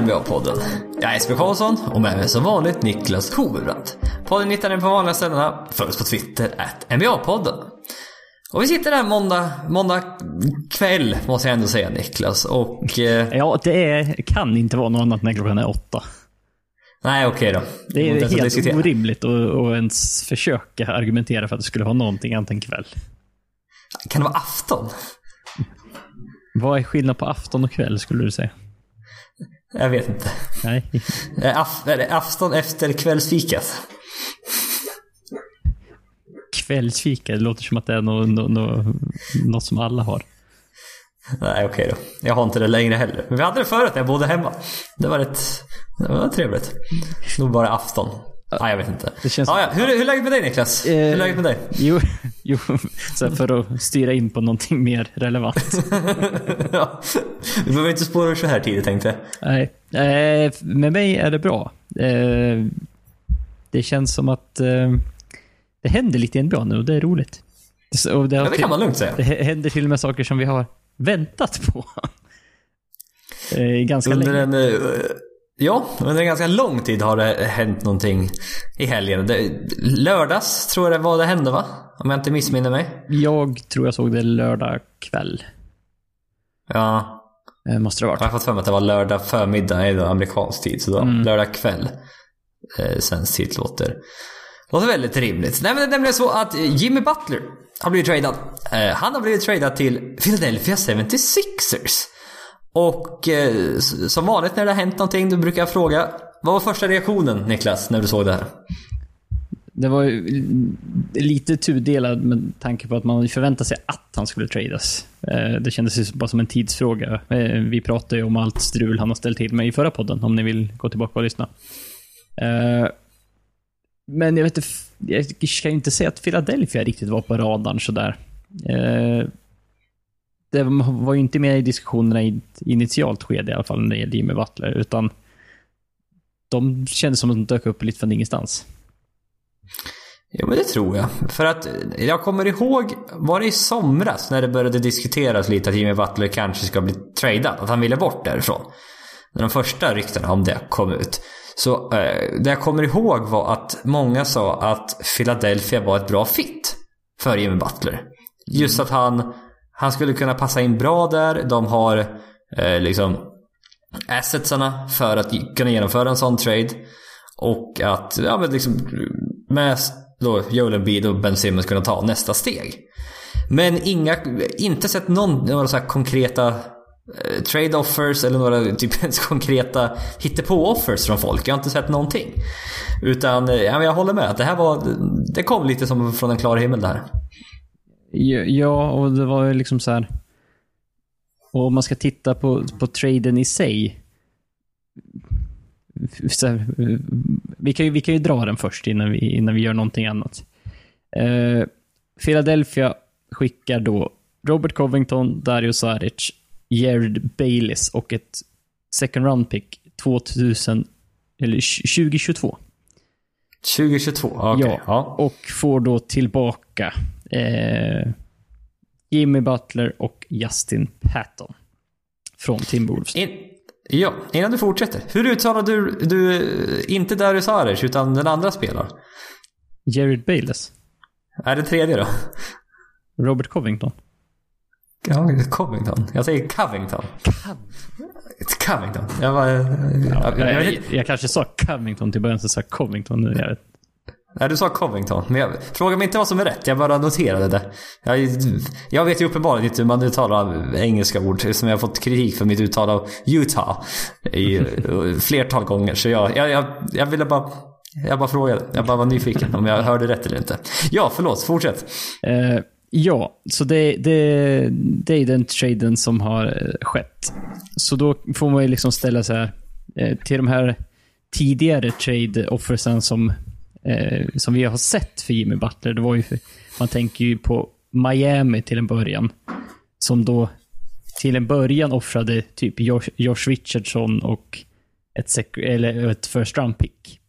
NBA-podden. Jag är Jesper Karlsson och med mig som vanligt Niklas Hovebrant. Podden hittar ni på vanliga ställena. Följ oss på Twitter, at NBA-podden. Och vi sitter här måndag, måndag kväll, måste jag ändå säga Niklas. Och... Eh, Ja, det är, kan inte vara något annat när klockan är åtta. nej, okej då. Det är helt diskutera. orimligt att, att ens försöka argumentera för att det skulle vara någonting annat än kväll. Kan det vara afton? Vad är skillnad på afton och kväll skulle du säga? Jag vet inte. Nej. Är, af, är det afton efter kvällsfikat? Kvällsfika, det låter som att det är något, något, något, något som alla har. Nej, okej då. Jag har inte det längre heller. Men vi hade det förut när jag bodde hemma. Det var rätt... Det var trevligt. Nog bara afton. Nej, jag vet inte. Det känns- ja, ja. Hur, hur är läget med dig Niklas? Hur är läget med dig? Jo, jo så för att styra in på någonting mer relevant. ja. Vi behöver inte spåra ur så här tidigt tänkte jag. Nej, eh, med mig är det bra. Eh, det känns som att eh, det händer lite i NBA nu och det är roligt. Så- det, Ja, det kan man lugnt säga. det händer till och med saker som vi har väntat på. Eh, ganska Under länge. en... Ja, under en ganska lång tid har det hänt någonting i helgen. Det, lördags tror jag det var det hände va? Om jag inte missminner mig. Jag tror jag såg det lördag kväll. Ja, Eh, måste det ha jag varit. har fått för mig att det var lördag förmiddag, det amerikansk tid. Så då, lördag kväll. Eh, svensk tid låter, låter väldigt rimligt. Nej men det är nämligen så att Jimmy Butler har blivit tradad. Eh, han har blivit tradad till Philadelphia 76ers. Och eh, som vanligt när det har hänt någonting, då brukar jag fråga vad var första reaktionen Niklas, när du såg det här? Det var ju lite tudelad med tanke på att man förväntade sig att han skulle tradas. Eh, det kändes ju bara som en tidsfråga. Eh, vi pratade ju om allt strul han har ställt till med i förra podden, om ni vill gå tillbaka och lyssna. Eh, men jag vet inte, jag kan ju inte säga att Philadelphia riktigt var på radarn sådär. Det var ju inte med i diskussionerna i ett initialt skede i alla fall när det gällde Jimmy Butler, utan de kändes som att de dök upp lite från ingenstans. Jo men det tror jag. För att jag kommer ihåg, var det i somras när det började diskuteras lite att Jimmy Butler kanske ska bli tradad? Att han ville bort därifrån. När de första ryktena om det kom ut. Så eh, det jag kommer ihåg var att många sa att Philadelphia var ett bra fit för Jimmy Butler. Just att han, han skulle kunna passa in bra där. De har eh, liksom assetsarna för att kunna genomföra en sån trade. Och att, ja men liksom med då Joel Embiid och Ben Simmons kunna ta nästa steg. Men inga, inte sett någon, några så här konkreta eh, trade offers eller några typ ens konkreta hittepå-offers från folk. Jag har inte sett någonting. Utan, eh, ja, men jag håller med. att Det här var, det kom lite som från en klar himmel det här. Ja, och det var ju liksom så här. Och om man ska titta på, på traden i sig. Här, vi, kan ju, vi kan ju dra den först innan vi, innan vi gör någonting annat. Eh, Philadelphia skickar då Robert Covington, Dario Saric, Jared Bayliss och ett second round pick 2000, eller 2022. 2022, okej. Ja, Ja. och får då tillbaka eh, Jimmy Butler och Justin Patton från Timberwolves. In, ja, innan du fortsätter. Hur uttalar du, du inte Darius Saric utan den andra spelaren? Jared Bayless. Är det tredje då? Robert Covington. Ja, Covington. Jag säger Covington. It's Covington. Jag bara... jag, jag, Jag, jag, kanske sa Covington till början, så sa jag Covington nu. Jag vet. Nej, du sa Covington. Men jag, fråga mig inte vad som är rätt. Jag bara noterade det. Jag, jag vet ju uppenbarligen inte hur man uttalar engelska ord. Som jag har fått kritik för mitt uttal av Utah. I eh, flertal gånger. Så jag, jag, jag, jag ville bara... Jag bara frågade. Jag bara var nyfiken om jag hörde rätt eller inte. Ja, förlåt. Fortsätt. Uh, ja, så det, det, det är den traden som har eh, skett. Så då får man ju liksom ställa sig här, till de här tidigare trade-offersen som, eh, som vi har sett för Jimmy Butler. Det var ju, man tänker ju på Miami till en början. Som då till en början offrade typ Josh, Josh Richardson och ett, sec- eller ett first round pick.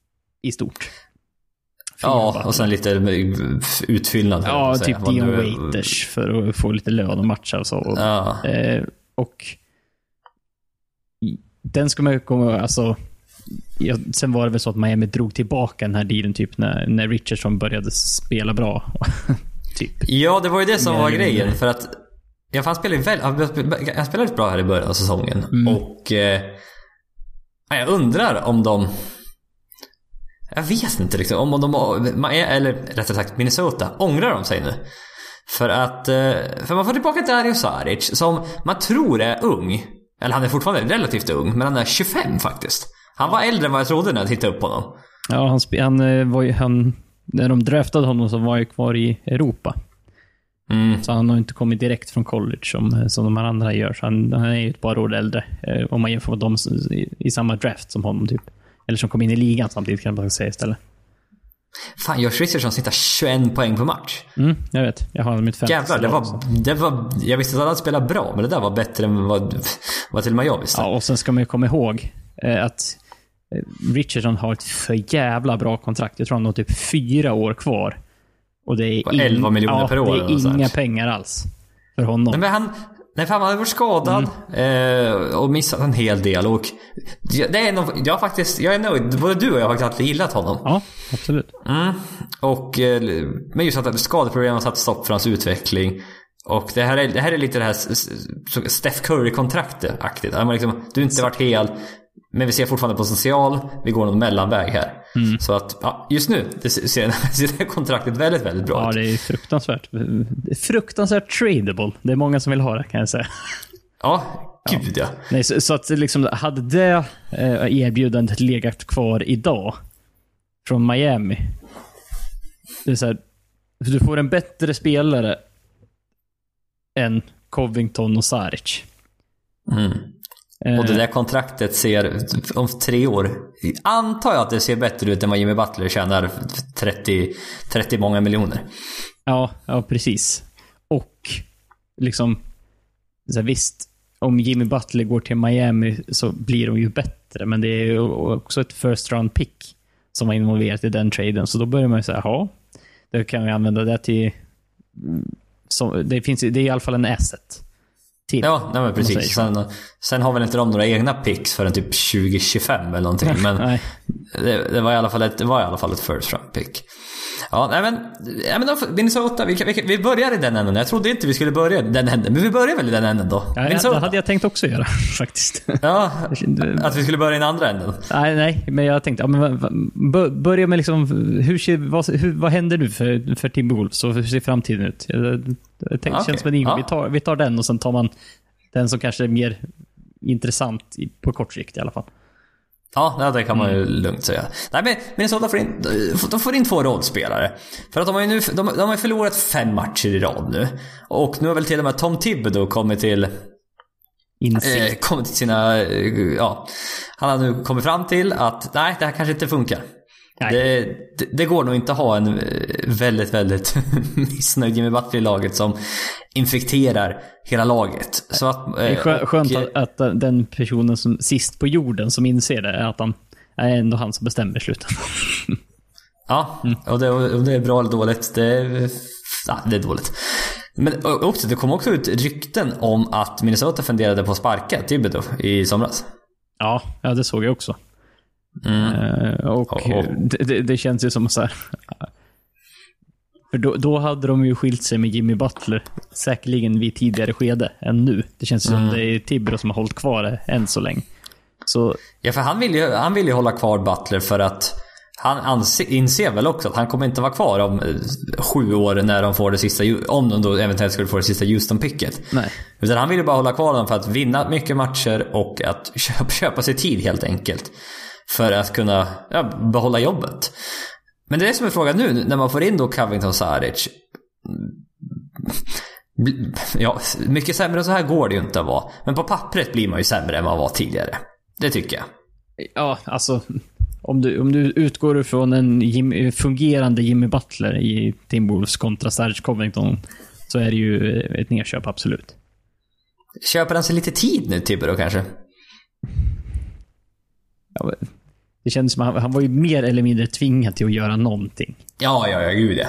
I stort. Ja, och sen lite utfyllnad. Ja, typ Dion nu- Waiters för att få lite lön och matcha och så. Ja. Eh, och den ska man ju komma... Alltså, ja, sen var det väl så att Miami drog tillbaka den här dealen typ när, när Richardson började spela bra. typ. Ja, det var ju det som var grejen. För att Ja, han spelade väl, han spelade bra här i början av säsongen. Mm. Och... Eh, ja, jag undrar om de... Jag vet inte riktigt om de... Eller rättare sagt Minnesota. Ångrar de sig nu? För att... eh, För man får tillbaka Dario Saric som man tror är ung. Eller han är fortfarande relativt ung, men han är 25 faktiskt. Han var äldre än vad jag trodde när jag tittade upp på honom. Ja, han, han eh, var ju... Han, när de draftade honom så var han ju kvar i Europa. Mm. Så han har inte kommit direkt från college som, som de här andra gör. Så han, han är ju ett par år äldre. Eh, om man jämför med dem i, i samma draft som honom typ. Eller som kom in i ligan samtidigt kan man säga istället. Fan, Josh Richardson snittar 21 poäng per match. Mm, jag vet. Jag har mitt fantasy Jävlar, det var, det var... Jag visste att han spelade bra, men det där var bättre än vad, vad till och med jag visste. Ja, och sen ska man ju komma ihåg eh, att eh, Richardson har ett för jävla bra kontrakt. Jag tror han har typ fyra år kvar. Och det är, Och 11 miljoner ja, per år det är inga pengar alls. För honom. Nej, men han, nej, för han hade varit skadad eh, och missat en hel del. Och det är nog, jag, har faktiskt, jag är nöjd. Både du och jag har faktiskt alltid gillat honom. Ja, absolut. Mm. Och, eh, men just att skadeproblemen har satt stopp för hans utveckling. Och det här är, det här är lite det här Steph Curry-kontraktet-aktigt. Har Liksom, du har inte varit hel, men vi ser fortfarande potential. Vi går någon mellanväg här. Så att, ja, just nu det ser, ser det kontraktet väldigt, väldigt bra Ja, ut. det är fruktansvärt. Det är fruktansvärt tradable. Det är många som vill ha det, kan jag säga. Ja, gud ja. Nej, så, så att liksom, hade det eh, erbjudandet legat kvar idag från Miami. Det är så här, du får en bättre spelare än Covington och Saric. Mm. Eh, Och det där kontraktet ser, om tre år, antar jag att det ser bättre ut än vad Jimmy Butler tjänar 30, 30 många miljoner. Ja, ja precis. Och liksom, så här, visst, om Jimmy Butler går till Miami så blir de ju bättre, men det är ju också ett first round pick som var involverat i den traden. Så då börjar man ju säga, ja, då kan vi använda det till... mm, Som, det, finns, det är i alla fall en asset. Till. Ja, nej men precis. Sen, sen har väl inte de några egna picks förrän typ 2025 eller någonting. Men Nej. det, det, var i alla fall ett, det var i alla fall ett first round pick. Ja, nej men, nej, men då, Minnesota, vi, kan- vi, vi börjar i den änden. Jag trodde inte vi skulle börja i den änden, men vi börjar väl i den änden då. Ja, Minnesota. det hade jag tänkt också göra, faktiskt. Ja, att vi skulle börja i den andra änden. Nej, nej, men jag tänkte, ja, men, börja med liksom, hur ser, vad, hur, vad händer nu för, för Timberwolves och hur ser framtiden ut? Jag, jag tänkte, Okej, känns som en ingång. ja. Vi, tar, vi tar den och sen tar man den som kanske är mer intressant på kort sikt i alla fall. Ja, det kan man Mm. ju lugnt säga. Nej, men Minnesota får in, de får in två rollspelare. För att de har ju nu, de, de har förlorat fem matcher i rad nu. Och nu har väl till och med Tom Thibodeau kommit till, eh, kommit till sina, eh, ja. Han har nu kommit fram till att, nej, det här kanske inte funkar. Det, det, det går nog inte att ha en eh, väldigt, väldigt missnöjd Jimmy Butler i laget som infekterar hela laget. Så att, det är skö, och- skönt att, att den personen som sist på jorden som inser det är att han är ändå han som bestämmer slutändan. Ja, och, det, och det är bra eller dåligt. Det ja, det är dåligt. Men också, det kom också ut rykten om att Minnesota funderade på att sparka Thibodeau i somras. Ja, ja det såg jag också. Mm. Eh, och Och- och- det, det, det känns ju som så här. För då, då hade de ju skilt sig med Jimmy Butler, säkerligen vid tidigare skede än nu. Det känns ju Mm. som det är Tibro som har hållit kvar det än så länge. Så Ja, för han vill, ju, han vill ju hålla kvar Butler för att han anse, inser väl också att han kommer inte vara kvar om eh, sju år när de får det sista, om de då eventuellt skulle få det sista Houston-picket. nej. Utan han vill ju bara hålla kvar dem för att vinna mycket matcher och att köpa, köpa sig tid helt enkelt. För att kunna ja, behålla jobbet. Men det är det som är frågan nu när man får in då Covington Saric. Ja, mycket sämre än så här går det ju inte att vara. Men på pappret blir man ju sämre än man var tidigare. Det tycker jag. Ja, alltså. Om du, om du utgår ifrån en Jim, fungerande Jimmy Butler i Timberwolves kontra Serge Covington så är det ju ett nedköp, absolut. Köper han sig lite tid nu, Tibero kanske? Ja, det kändes som att han, han var ju mer eller mindre tvingad till att göra någonting. Ja, ja, ja, gud ja.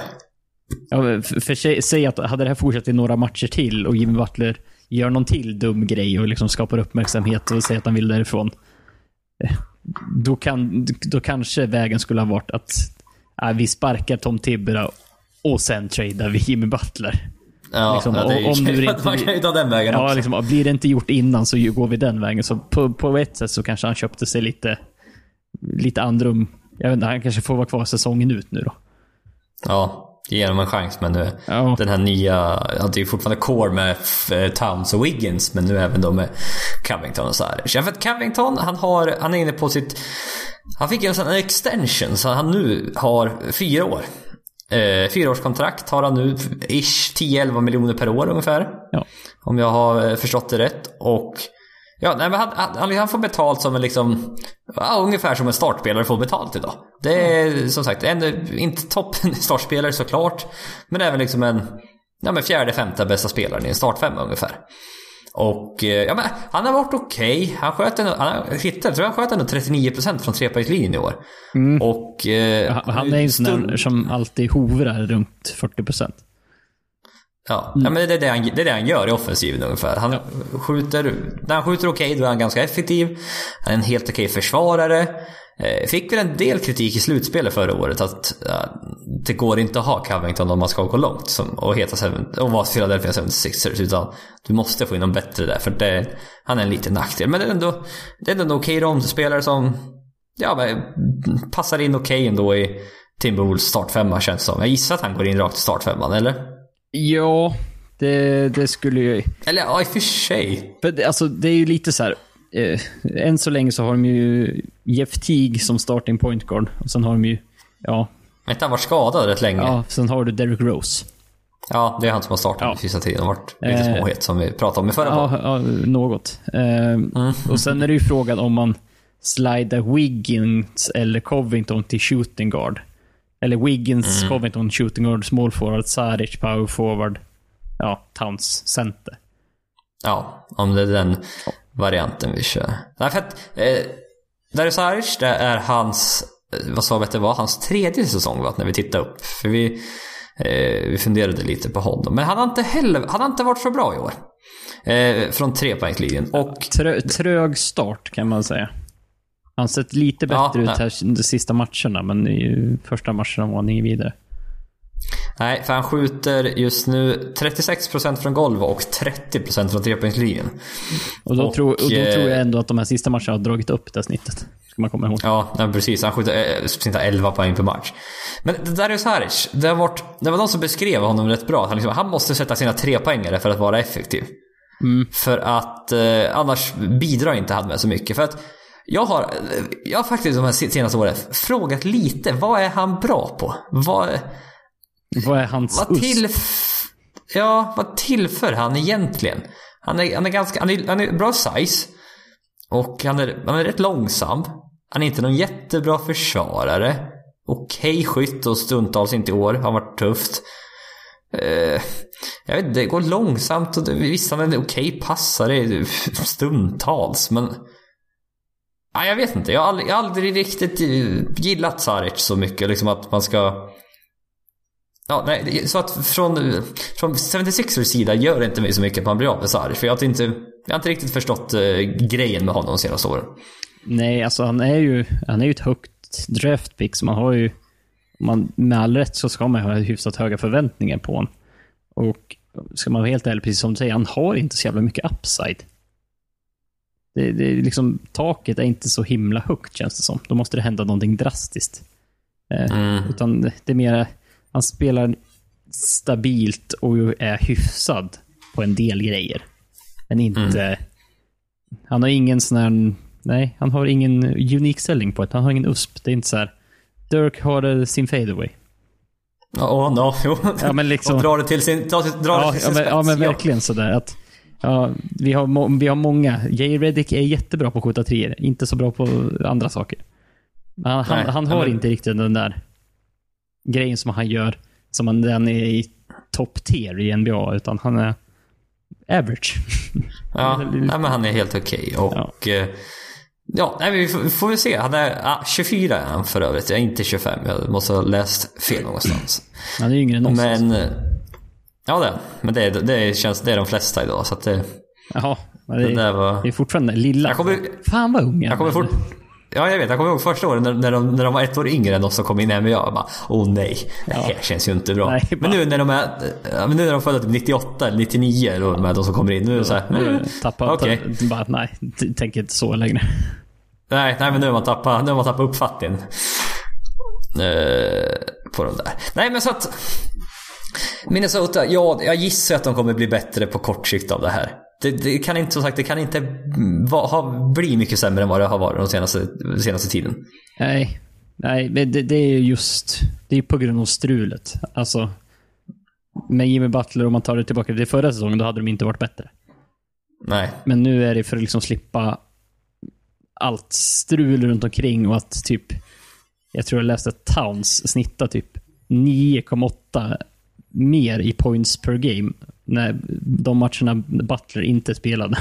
Ja, för, för säg att hade det här fortsatt i några matcher till och Jimmy Butler gör någon till dum grej och liksom skapar uppmärksamhet och säger att han vill därifrån. eh, då, kan, då kanske vägen skulle ha varit att äh, vi sparkar Tom Tibera och sen tradar vi Jimmy Butler. Ja, Liksom, ja, ju, om du inte- man kan ju ta den vägen Ja, också. liksom, blir det inte gjort innan så går vi den vägen. Så på, på ett sätt så kanske han köpte sig lite, lite andrum. Jag vet inte, han kanske får vara kvar säsongen ut nu då. Ja, ge honom en chans. Men nu, Ja. den här nya, det är ju fortfarande core med eh, Towns och Wiggins, men nu även då med Covington och så här. Ja, för att Covington, han, har, han är inne på sitt... Han fick en sån extension, så han nu har fyra år. Eh, fyraårskontrakt har han nu, ish 10-11 miljoner per år ungefär. Ja. Om jag har eh, förstått det rätt. Och Ja, nej, men han, han, han får betalt som en liksom, ja, ungefär som en startspelare får betalt idag. Det är som sagt, en, inte toppen startspelare såklart, men även liksom en ja, men fjärde, femte bästa spelaren i en startfemma ungefär. Och eh, ja, men han har varit okej. Han sköt ändå, han jag tror han sköt ändå 39% från trepoängslinjen i år. Och... Eh, Han, han är ju en där som alltid hovrar runt 40%. Ja, ja men det är det, han, det är det han gör i offensiven ungefär. Han skjuter, när han skjuter okej då är han ganska effektiv. Han är en helt okej försvarare. Eh, Fick väl en del kritik i slutspelet förra året att det går inte att ha Covington om man ska gå långt som, och, heta seven, och vara Philadelphia 76ers utan du måste få in någon bättre där för det, han är en liten nackdel. Men det är ändå, det är ändå en okej romspelare som ja, men, passar in okej ändå i Timberwolves startfemma känns det som. Jag gissar att han går in rakt i startfemman, eller? Ja, det, det skulle ju... Eller ja, i och för sig. För det, alltså, det är ju lite så här. Eh, än så länge så har de ju Jeff Teague som starting point guard. Och sen har de ju, ja, Men han varit skadad rätt länge. Ja, ja sen har du Derrick Rose. det är han som har startat Ja. ja. sista tiden och varit lite Eh. småhet som vi pratade om i förra. Ja, ja något. Eh, Och sen är det ju frågan om man slidar Wiggins eller Covington till shooting guard. Eller Wiggins, Covington, shooting guard, small forward, Saric, power forward. Ja, Towns, center. Ja, om det är den varianten vi kör. Nej, för att eh, Darius Saric, det är hans, eh, vad sa vi att det var, hans tredje säsong va, när vi tittade upp. För vi, eh, vi funderade lite på honom. Men han har inte heller, han har inte varit så bra i år. Eh, från trepoängslinjen. Och Trö, trög start kan man säga. Han har sett lite bättre Ja, ut här de sista matcherna, men i första matcherna var han inget vidare. Nej, för han skjuter just nu 36% från golv och 30% från trepoängslinjen. Och då, Och, då eh, tror jag ändå att de här sista matcherna har dragit upp det snittet. Ska man komma ihåg. Ja, nej, precis. Han skjuter eh, snittar 11 poäng per match. Men är Saric, det, har varit, det var de som beskrev honom rätt bra. Han, liksom, han måste sätta sina tre poängare för att vara effektiv. För att eh, annars bidrar inte han med så mycket. För att jag har, jag har faktiskt de här senaste åren frågat lite, vad är han bra på? Vad, Vad är hans vad, till, ja, vad tillför han egentligen? Han är, han är ganska, han är, han är bra size. Och han är, han är rätt långsam. Han är inte någon jättebra försvarare. Okej skytt och stundtals inte i år. Har varit tufft. Eh, jag vet inte, det går långsamt och det, visst han är okej passare stundtals men... Ja, jag vet inte, jag har aldrig, jag har aldrig riktigt gillat Saric så mycket. Liksom att man ska... Ja, nej, så att från, från 76ers sida gör det inte mig så mycket att man blir av med Saric. För jag har inte, jag har inte riktigt förstått eh, grejen med honom de senaste åren. Nej, alltså han är ju, han är ju ett högt draftpick, så man har ju... Man, med all rätt så ska man ha hyfsat höga förväntningar på honom. Och ska man vara helt ärlig, precis som du säger, han har inte så jävla mycket upside. Det, det är liksom, taket är inte så himla högt känns det som. Då måste det hända någonting drastiskt. Eh, Mm. Utan det är mer, han spelar stabilt och är hyfsad på en del grejer. Men inte... Han har ingen sån här... Nej, han har ingen unik selling på det. Han har ingen USP. Det är inte så här... Dirk har eh, sin fadeaway. Ja, oh, no, jo. Ja, men liksom- Och drar det till sin, drar, drar det Ja, till ja, sin men, ja, men verkligen sådär att... Ja, vi, har vi har många. Jay Reddick är jättebra på att skjuta treor. Inte så bra på andra saker. Han, han, Nej, han ja, har men- inte riktigt den där grejen som han gör, som han, den är i top tier i NBA, utan han är average. Ja, nej, men han är helt okej. Och... eh, Ja, nej, vi får, vi får väl se. Han är ah, 24 är han för övrigt. Jag är inte 25. Jag måste ha läst fel någonstans. Han är yngre än oss. Men... eh, Ja, det. Men det, det känns... Det är de flesta idag. Så att det... Jaha, Det det, där var... det är fortfarande lilla. Jag kommer- Fan vad ung Jag kommer, fort, Ja, jag vet. Jag kommer ihåg första året när, när, de, när de var ett år yngre än de som kom in NBA. Jag bara, åh nej, det här Ja. känns ju inte bra. Nej, men nu när de är, men nu när de födda typ 98 eller 99, eller vad de som kommer in. Nu är det så här, Nu mm, tappar okej. ta, bara, nej, tänker inte så längre. Nej, nej men nu har man tappat, nu har man tappat uppfattningen. Eh, på de där. Nej men så att... Minnesota, ja, jag gissar att de kommer bli bättre på kort sikt av det här. Det, det kan inte, som sagt, det kan inte va, ha, bli mycket sämre än vad det har varit den senaste, senaste tiden. Nej, nej det, det det är ju just det är på grund av strulet. Alltså, med Jimmy Butler, om man tar det tillbaka till förra säsongen, då hade de inte varit bättre. Nej. Men nu är det för att liksom slippa allt strul runt omkring och att typ, jag tror jag läste att Towns snittar typ 9,8 mer i points per game när de matcherna Butler inte spelade.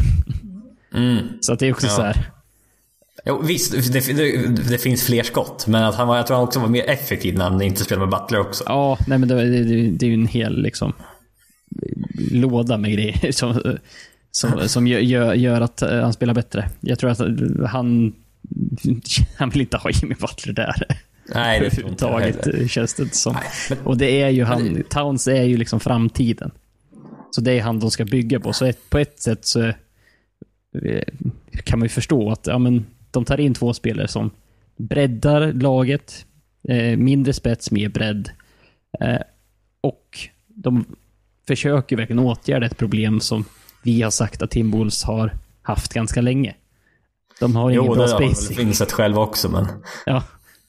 Mm. Så att det är också Ja. så här. Jo, visst, det, det, det finns fler skott. Men att han var, jag tror han också var mer effektiv när han inte spelade med Butler också. Ja, nej men det, det, det, är ju en hel liksom låda med grejer som, som, som gör, gör, att eh, han spelar bättre. Jag tror att han, han vill inte ha Jimmy Butler där. Nej, det tror inte jag känns det som. Nej, men- Och det är ju han, Towns är ju liksom framtiden. Så det är han de ska bygga på. Så ett, på ett sätt så eh, kan man ju förstå att ja, men, de tar in två spelare som breddar laget, eh, mindre spets, mer bredd. Eh, och de försöker verkligen åtgärda ett problem som vi har sagt att Tim Bulls har haft ganska länge. De har ingen Jo, bra det har väl spacing. insett själv också, men... Ja,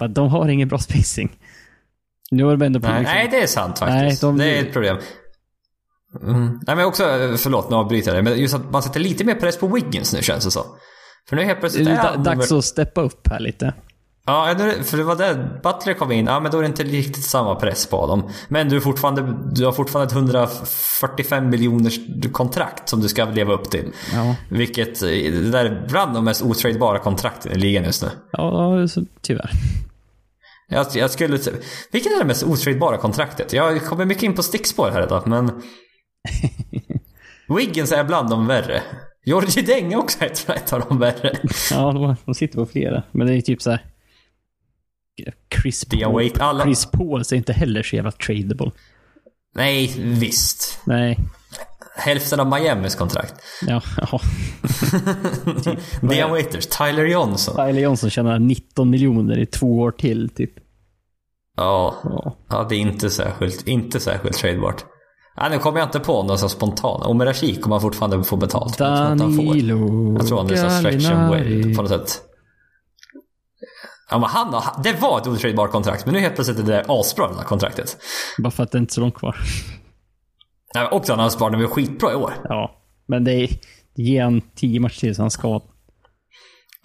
de har ingen bra spacing. Nu har de ändå Nej, nej, det är sant faktiskt. Nej, de- Det är ett problem. Mm. Nej, men också, förlåt nu avbryter jag dig, men just att man sätter lite mer press på Wiggins nu känns det så. För nu helt Det plötsligt är är han dags nummer- att steppa upp här lite. Ja, för det var där Butler kom in. Ja, men då är det inte riktigt samma press på dem. Men du, är fortfarande, du har fortfarande ett 145 miljoners kontrakt som du ska leva upp till. Ja, Vilket, eh, det där är bland de mest otradebara kontrakten i ligan just nu. ja tyvärr. Jag, jag skulle... Vilket är det mest otradebara kontraktet? Jag kommer mycket in på stickspår här idag, men... Wiggins är bland de värre. Georgie Deng är också ett, av de värre. Ja, de, sitter på flera. Men det är typ så här. Chris Paul, alla- Chris Paul är inte heller så jävla tradable. Nej, visst. Nej. Hälften av Miamis kontrakt. Ja, ja. Dion Waiters, Tyler Johnson. Tyler Johnson tjänar 19 miljoner i två år till, typ. Ja, Ja. ja det är inte särskilt, inte särskilt tradebart. Ja, nu kommer jag inte på någon som spontan. Omer Rashid kommer han fortfarande få betalt. men jag tror inte han får. Danilo Jag tror han är så stretch and wait på något sätt. Ja, men han, det var ett otradebart kontrakt, men nu helt plötsligt är det asbra det där kontraktet. Bara för att det är inte är så långt kvar. Nej, och han har sparat var skitbra i år. Ja, men det är... Ge 10 matcher till så han ska...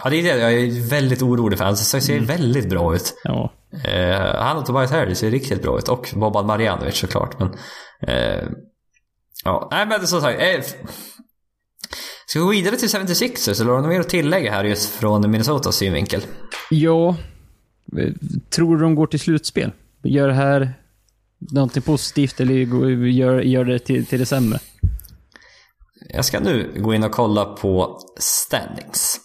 Ja, det är det jag är väldigt orolig för. Han ser väldigt bra ut. Ja. Eh, han och Tobias Harris ser riktigt bra ut. Och Boban Marjanovic såklart. Men, eh, ja, nej men som sagt. Eh, ska vi gå vidare till 76ers eller har du något mer att tillägga här just från Minnesotas synvinkel? Ja. eh, Tror du de går till slutspel? Gör det här någonting positivt eller gör, gör det till, till det sämre? Jag ska nu gå in och kolla på standings.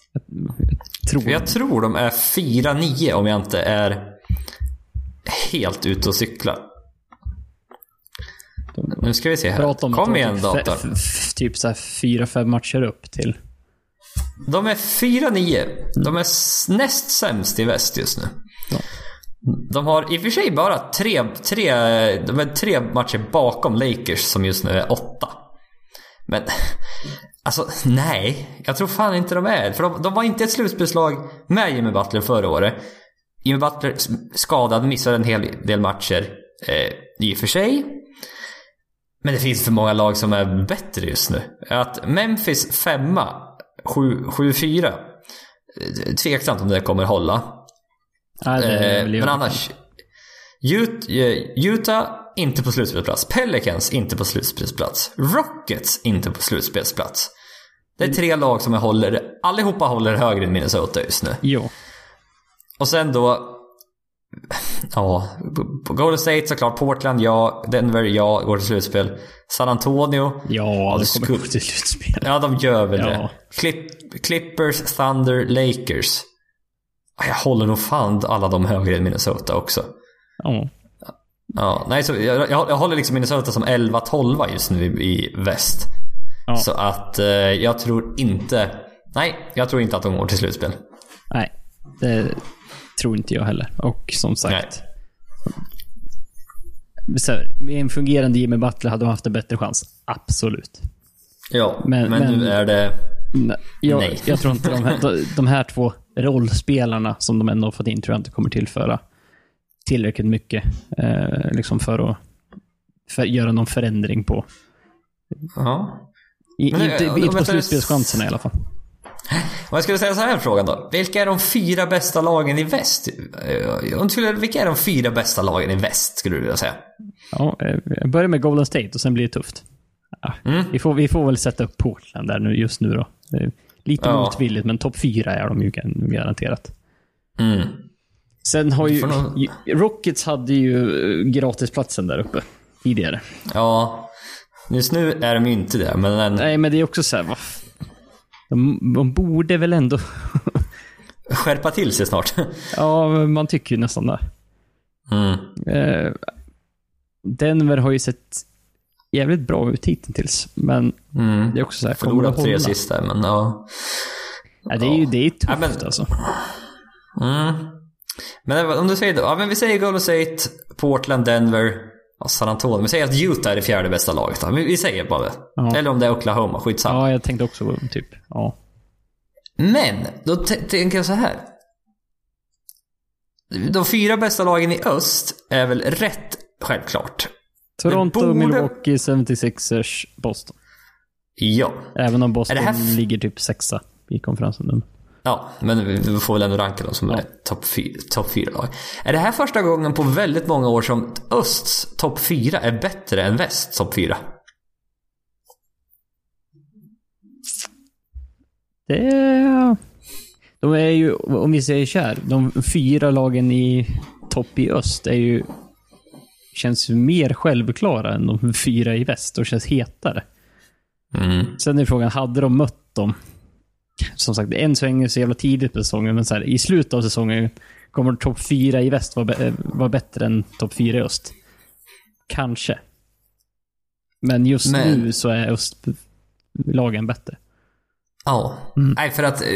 Tror jag tror de är 4-9 om jag inte är helt ute och cyklar. Nu ska vi se här. Kom igen datorn. Typ så här fyra, fem matcher upp till. De är 4-9. De är näst sämst i väst just nu. Ja. De har i och för sig bara tre, tre, de är tre matcher bakom Lakers som just nu är åtta. Men alltså nej, jag tror fan inte de är För de, de var inte ett slutspelslag med Jimmy Butler förra året. Jimmy Butler skadad, missade en hel del matcher eh, i och för sig. Men det finns för många lag som är bättre just nu. Att Memphis femma, 7 7-4. eh, Tveksamt om det kommer hålla. Nej, det Eh, men annars. Eh, Utah, inte på slutspelsplats. Pelicans, inte på slutspelsplats. Rockets, inte på slutspelsplats. Det är tre lag som håller, allihopa håller högre än Minnesota just nu. Jo. Och sen då... Ja, Golden State såklart. Portland, ja. Denver, ja. Går till slutspel. San Antonio. Ja, det det kommer gå till slutspel. Ja, de gör väl Ja. det. Clip, Clippers, Thunder, Lakers. Jag håller nog fan alla de högre än Minnesota också. Ja. Ja, nej, så jag, jag, håller liksom Minnesota som 11-12 just nu i, i väst. Ja. Så att eh, jag tror inte... Nej, jag tror inte att de går till slutspel. Nej, det tror inte jag heller. Och som sagt. Så här, med en fungerande Jimmy Butler hade de haft en bättre chans. Absolut. Ja, men, Men- men- nu är det... Nej, jag, Nej. jag tror inte de här, de, de här två rollspelarna som de ändå fått in tror jag inte kommer tillföra tillräckligt mycket eh, liksom för att för, göra någon förändring på. Ja. I, Men, inte, eh, inte på slutspelschanserna i alla fall. Om jag skulle säga så här frågan då. Vilka är de fyra bästa lagen i väst? Eh, vilka är de fyra bästa lagen i väst, skulle du vilja säga? Ja, eh, jag börjar med Golden State och sen blir det tufft. Ja, Mm. vi, får, vi får väl sätta upp Portland där nu, just nu då. Lite Ja. motvilligt, men topp fyra är de ju garanterat. Mm. Sen har ju... Ju- Rockets hade ju eh, gratisplatsen där uppe tidigare. Ja. Just nu är de ju inte det, men... En, Nej, men det är också så här, de, de borde väl ändå... skärpa till sig snart. ja, man tycker ju nästan det. Mm. Eh, Denver har ju sett jävligt bra ut hittills, men Mm. det är också så här, kommer Förlorat tre sista, men ja. Ja, det är ju det är tufft Ja, men- alltså. Mm. Men om du säger då, ja men vi säger Golden State, Portland, Denver och San Antonio. Vi säger att Utah är det fjärde bästa laget då. Vi, säger bara det. Ja. Eller om det är Oklahoma, skitsamma. Ja, jag tänkte också typ, ja. Men, då tänker jag så här. De fyra bästa lagen i öst är väl rätt självklart. Toronto, borde- Milwaukee, 76ers, Boston. Ja. Även om Boston ligger typ sexa i konferensen nu. Ja, men vi får väl ändå ranka dem som Ja. är topp top fyra lag. Är det här första gången på väldigt många år som östs topp fyra är bättre än väst topp fyra? Det. De är ju, om vi säger så här, de fyra lagen i topp i öst är ju... Känns mer självklara än de fyra i väst och känns hetare. Mm. Sen är frågan, hade de mött dem? Som sagt, än så länge så jävla tidigt på säsongen, men så här, i slutet av säsongen kommer topp fyra i väst vara, bä- vara bättre än topp fyra i öst. Kanske. Men just Men- nu så är östlagen bättre. Ja. Nej, för att eh,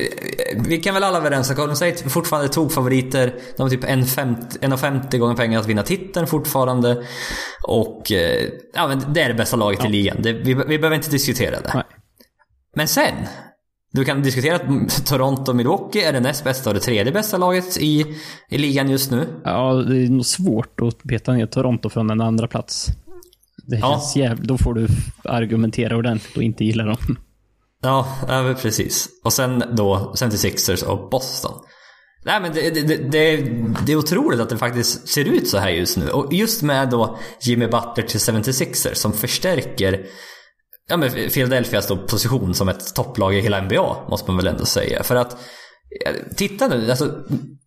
vi kan väl alla vara överens att Golden State fortfarande tog favoriter. De har typ 1,50 1,50 gånger pengar att vinna titeln fortfarande. Och eh, ja, men det är det bästa laget i ligan. Det, vi, vi behöver inte diskutera det. Nej. Men sen. Du kan diskutera att Toronto och Milwaukee är det näst bästa och det tredje bästa laget i, i ligan just nu. Ja, det är nog svårt att peta ner Toronto från en andra plats. Det Ja. känns jäv... Då får du argumentera ordentligt och inte gilla dem. Ja, ja precis. Och sen då 76ers och Boston. Nej men det, det, det, det, det är otroligt att det faktiskt ser ut så här just nu. Och just med då Jimmy Butler till 76ers som förstärker ja, men Philadelphias då position som ett topplag i hela NBA, måste man väl ändå säga. För att, ja, titta nu, alltså,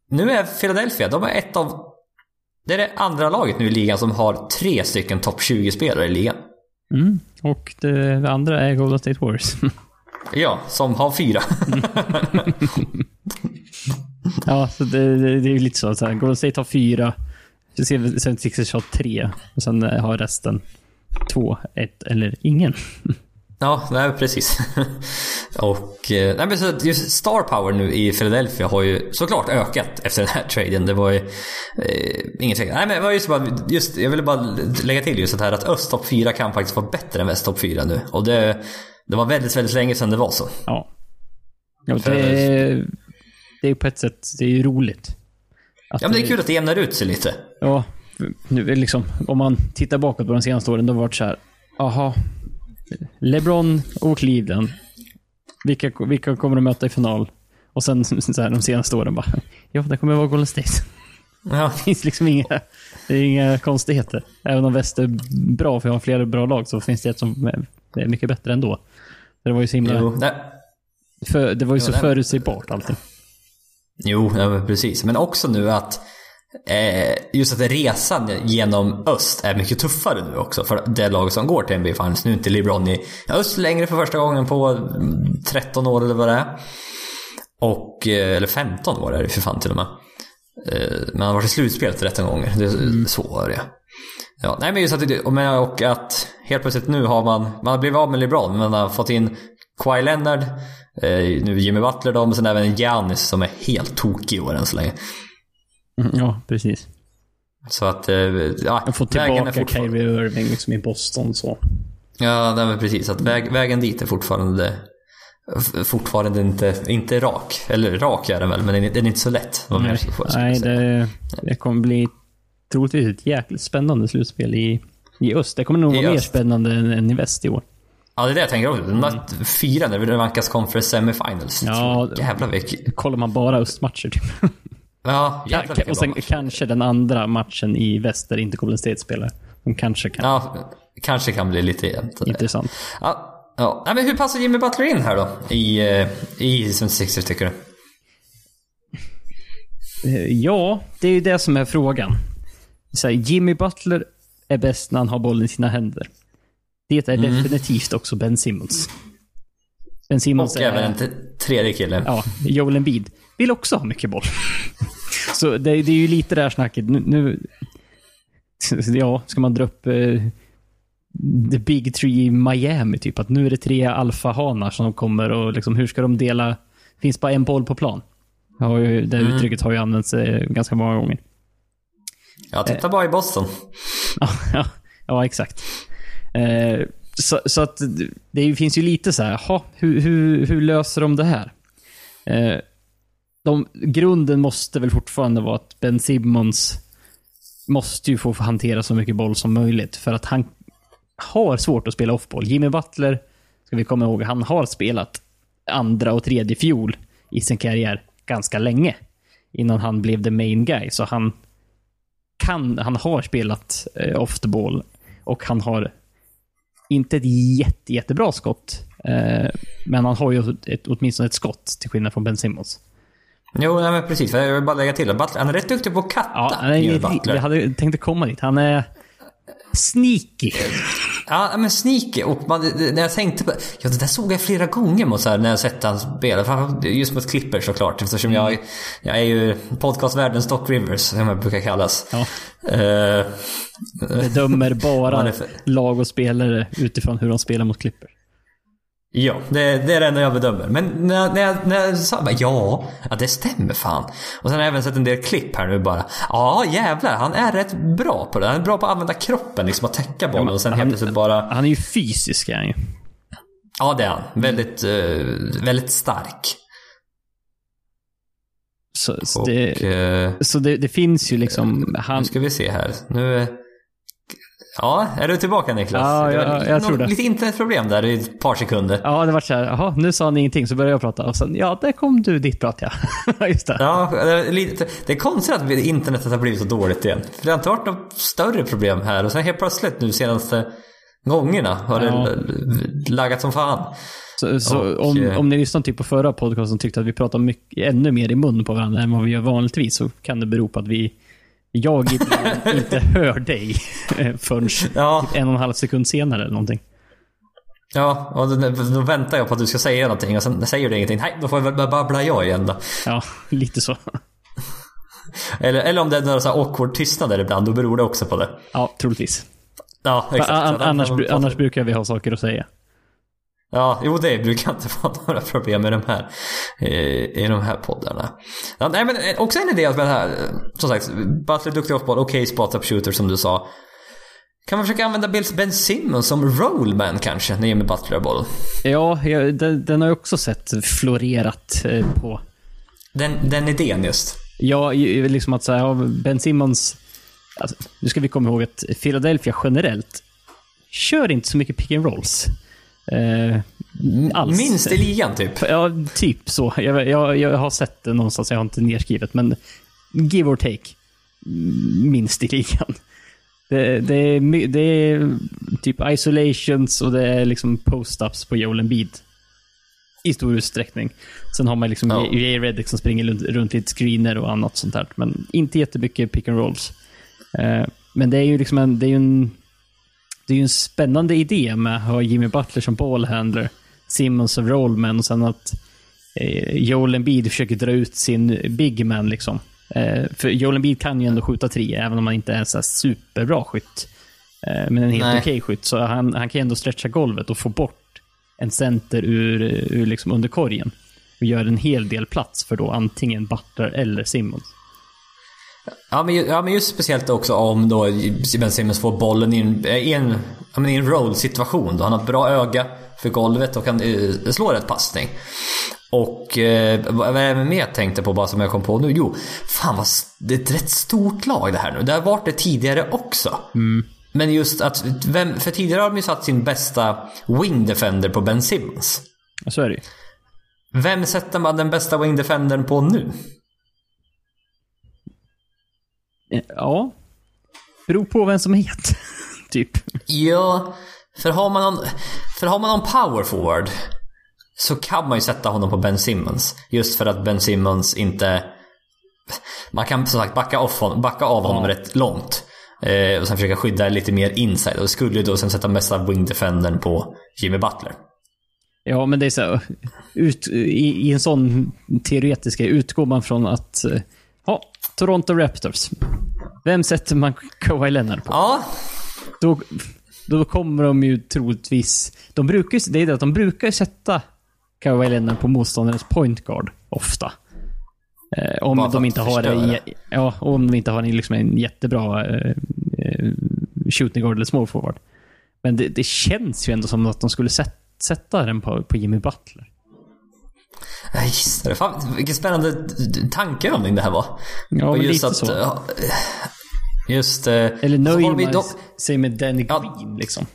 nu är Philadelphia, de är ett av, det är det andra laget nu i ligan som har tre stycken topp 20-spelare i ligan. Mm. Och det, andra är Golden State Warriors. Ja, som har fyra. ja, så det, det, det är ju lite så. så här, Golden State har fyra. Sen Sixers har tre. Och sen eh, har resten två, ett eller ingen. Ja, nej, precis. och eh, nej, men så just star power nu i Philadelphia har ju såklart ökat efter den här traden. Det var ju eh, ingen tvekan. Nej, men just bara, just, jag ville bara lägga till just det här att öst topp 4 kan faktiskt vara bättre än väst topp 4 nu. Och det, det var väldigt, väldigt länge sedan det var så. Ja. ja det, är, det är på ett sätt det är ju roligt. Att Ja, men det är kul att det jämnar ut sig lite. Ja, nu liksom, om man tittar bakåt på de senaste åren, då har det varit så här. Aha. LeBron och Cleveland. Vilka, vilka kommer de möta i final? Och sen så här, de senaste åren bara, ja, det kommer vara Golden State. Ja, Det finns liksom inga, det är inga konstigheter. Även om väst är bra, för jag har flera bra lag, så finns det ett som är, mycket bättre ändå. Det var ju så himla, jo, nej, för, det var ju så det- förutsägbart allting. jo ja, precis. Men också nu att just att resan genom öst är mycket tuffare nu också för det lag som går till NBA Finals. Nu är inte LeBron i öst längre för första gången på mm, 13 år eller vad det är. Och, eh, eller 15 var det för fan till och med. Eh, Men han har varit i slutspelet 13 gånger. Det, Mm. Så var det ja. Nej men just att, och men- att helt plötsligt nu har man, man har blivit av med LeBron, men man har fått in Kawhi Leonard, eh, nu Jimmy Butler då, och sen även Giannis som är helt tokig i år än så länge. Mm, Ja, precis. Så att, eh, ja, Jag får vägen är tillbaka fortfarande... Kyrie Irving liksom i Boston så. Ja, nej, men precis. Att väg, vägen dit är fortfarande fortfarande inte, inte rak. Eller rak är den väl, men den är, den är inte så lätt. Nej, nej det, det kommer bli troligtvis ett jäkligt spännande slutspel i, i öst. Det kommer nog vara mer spännande än, än i väst i år. Ja, det är det jag tänker också. De där fyra när det vankas Conference Semifinals. Mm. Ja, jävlar vilket... Kollar man bara östmatcher typ. Ja, Ja, och sen kanske den andra matchen i väst där inte Golden State spelar. De kanske kan. Ja, kanske kan bli lite jämnt. Intressant. Ja, ja. Men hur passar Jimmy Butler in här då? I, eh, i 76 tycker du? Eh, Ja, det är ju det som är frågan. Så här, Jimmy Butler är bäst när han har bollen i sina händer. Det är Mm. definitivt också Ben Simmons. Ben Simmons Och är... även en tredje kille. Ja, Joel Embiid vill också ha mycket boll. Så det, det är ju lite det här snacket. Nu, nu, ja, ska man dra upp eh, the big three i Miami, typ. Att nu är det tre alfahanar som kommer och liksom, hur ska de dela? finns bara en boll på plan. Ju, det uttrycket har ju använts eh, ganska många gånger. Ja, titta bara i Boston. Ja, ja, ja exakt. Eh, så, så att det finns ju lite så här, jaha, hur, hur, hur löser de det här? Eh, de, grunden måste väl fortfarande vara att Ben Simmons måste ju få hantera så mycket boll som möjligt för att han har svårt att spela offboll. Jimmy Butler, ska vi komma ihåg, han har spelat andra och tredje fjol i sin karriär ganska länge innan han blev the main guy. Så han kan, han har spelat eh, off the ball och han har inte ett jätte, jättebra skott. Eh, men han har ju ett, åtminstone ett skott till skillnad från Ben Simmons. Jo, nej, men precis. Jag vill bara lägga till. Butler, han är rätt duktig på att katta. Ja, Jimmy jag hade tänkt komma dit. Han är sneaky. Ja, men sneaky. Och man, när jag tänkte på Ja, det där såg jag flera gånger mot så här, när jag sett hans spel. Framförallt Just mot Clippers såklart. Eftersom jag, jag är ju podcastvärldens Doc Rivers, som jag brukar kallas. Ja. Eh, Bedömer bara för- lag och spelare utifrån hur de spelar mot Clippers. Ja, det, det är det enda jag bedömer. Men när, när, jag, när jag sa bara, ja, ja, det stämmer fan. Och sen har jag även sett en del klipp här nu bara. Ja, jävlar. Han är rätt bra på det. Han är bra på att använda kroppen, liksom att täcka bollen. och sen helt plötsligt bara... Han är ju fysisk, är han ju. Ja, det är han. Väldigt, eh, väldigt stark. Så, så, Och, det, eh, så det, det finns ju liksom... Han, Nu ska vi se här. Nu... Ja, är du tillbaka Niklas? Ja, Det var ja, jag nå- tror det. Lite internetproblem där i ett par sekunder. Ja, det var så här, jaha, nu sa han ingenting, så började jag prata. Och sen, ja, där kom du ditt prat ja. Just det. Ja, det det är konstigt att internetet har blivit så dåligt igen. För det har inte varit något större problem här. Och sen helt plötsligt nu senaste gångerna har Ja. det laggat som fan. Så, så Och, om, eh, om ni lyssnade typ på förra podcasten och tyckte att vi pratade mycket, ännu mer i mun på varandra än vad vi gör vanligtvis, så kan det bero på att vi jag ibland inte hör dig eh, förrän Ja, en och en halv sekund senare eller någonting. ja och då, väntar jag på att du ska säga någonting och sen säger du ingenting. Nej, då får jag väl babbla jag igen då. Ja, lite så. Eller, eller om det är några så här awkward tystnader ibland, då beror det också på det. Ja, troligtvis. Ja, exakt. An- annars, annars brukar vi ha saker att säga. Ja, jo det brukar inte vara några problem med de här, eh, i de här poddarna. Ja, nej men eh, också en idé med det här, eh, som sagt, Butler duktig offboll, okej spot-up shooter som du sa. Kan man försöka använda Bill Ben Simmons som rollman kanske, när Jimmy Butler har boll? Ja, den, den har jag också sett florerat på. Den, den idén just. Ja, liksom att säga, ja, Ben Simmons... Alltså, nu ska vi komma ihåg att Philadelphia generellt kör inte så mycket pick and rolls. Eh, alls. Minst i ligan typ. Ja, typ så. Jag, jag, jag har sett det någonstans, jag har inte nedskrivet, men give or take. Minst i ligan. Det, det, är, det är typ isolations och det är liksom post-ups på Joel Embiid. I stor utsträckning. Sen har man liksom Ja. J.J. Redick som springer runt, ett screener och annat sånt där. Men inte jättemycket pick and rolls. Eh, men det är ju liksom en, det är ju en, det är ju en spännande idé med att ha Jimmy Butler som ballhandler. Simmons som rollman och sen att eh, Joel Embiid försöker dra ut sin big man liksom. Eh, för Joel Embiid kan ju ändå skjuta tre, även om han inte är en så superbra skytt. Eh, men en helt okej skytt. Så han, han kan ju ändå stretcha golvet och få bort en center ur, ur liksom under korgen. Och gör en hel del plats för då antingen Butler eller Simmons. Ja men, ja, men just speciellt också om då Ben Simmons får bollen i en, i en, ja, i en roll-situation. Då han har ett bra öga för golvet och kan eh, slå rätt passning. Och eh, vad det mer jag tänkte på bara som jag kom på nu? Jo, fan vad, det är ett rätt stort lag det här nu. Det har varit det tidigare också. Men just att, vem, för tidigare har de ju satt sin bästa wing defender på Ben Simmons. Så är det. Vem sätter man den bästa wing defendern på nu? Eh, Ja. Beror på vem som är het. typ. Ja, för har man någon, för har man någon power forward så kan man ju sätta honom på Ben Simmons. Just för att Ben Simmons inte... Man kan som sagt backa, off honom, backa av honom rätt långt. Eh, och sen försöka skydda lite mer inside. Och skulle ju då sen sätta mesta wing defendern på Jimmy Butler. Ja, men det är så ut, i, I en sån teoretisk utgår man från att... Toronto Raptors. Vem sätter man Kawhi Leonard på? Ja, Då, då kommer de ju troligtvis... De brukar, ju- det är det att de brukar sätta Kawhi Leonard på motståndarens point guard ofta. Eh, om de inte har en, ja, om de inte har en, liksom en jättebra eh, eh, shooting guard eller small forward. Men det, det känns ju ändå som att de skulle sätta, sätta den på, på Jimmy Butler. Jag gissar det. Fan, vilken spännande tankeövning det här var. Ja, och just lite att... så. Just... eh, Eller så nöjer man sig med Ja. Green liksom.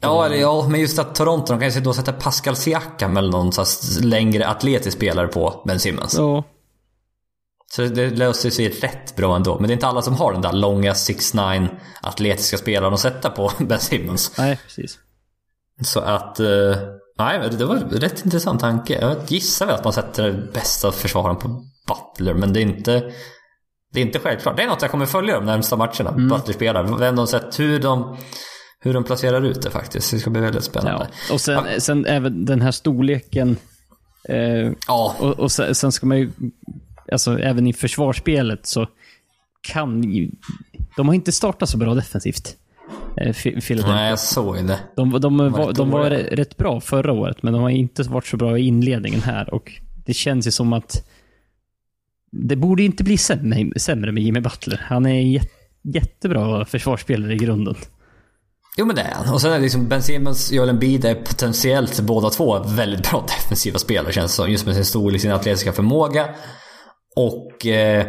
Ja, eller, ja, men just att Toronto, de kan ju då sätta Pascal Siakam eller någon här längre atletisk spelare på Ben Simmons. Ja. Så det löser sig rätt bra ändå. Men det är inte alla som har den där långa 6'9 atletiska spelaren att sätta på Ben Simmons. Nej, precis. Så att... nej, det var en rätt intressant tanke. Jag gissar väl att man sätter bästa försvararen på Butler, men det är inte... Det är inte självklart. Det är något jag kommer följa de närmsta matcherna. Butler spelar. Vem de sett, hur de... Hur de placerar ut det faktiskt. Det ska bli väldigt spännande. Ja. Och sen, sen även den här storleken. Eh, Ja, och, och sen, sen ska man ju, alltså även i försvarsspelet så kan ju, de har inte startat så bra defensivt. Eh, Phi- Philadelphia. nej jag såg det. De, de, var, rätt de var rätt bra förra året, men de har inte varit så bra i inledningen här. Och det känns ju som att det borde inte bli sämre, sämre med Jimmy Butler. Han är en jät, jättebra försvarsspelare i grunden. Jo men det är han. Och sen är det liksom Ben Simmons och Joel Embiid är potentiellt båda två väldigt bra defensiva spelare känns det som. Just med sin storlek, sin atletiska förmåga. Och eh,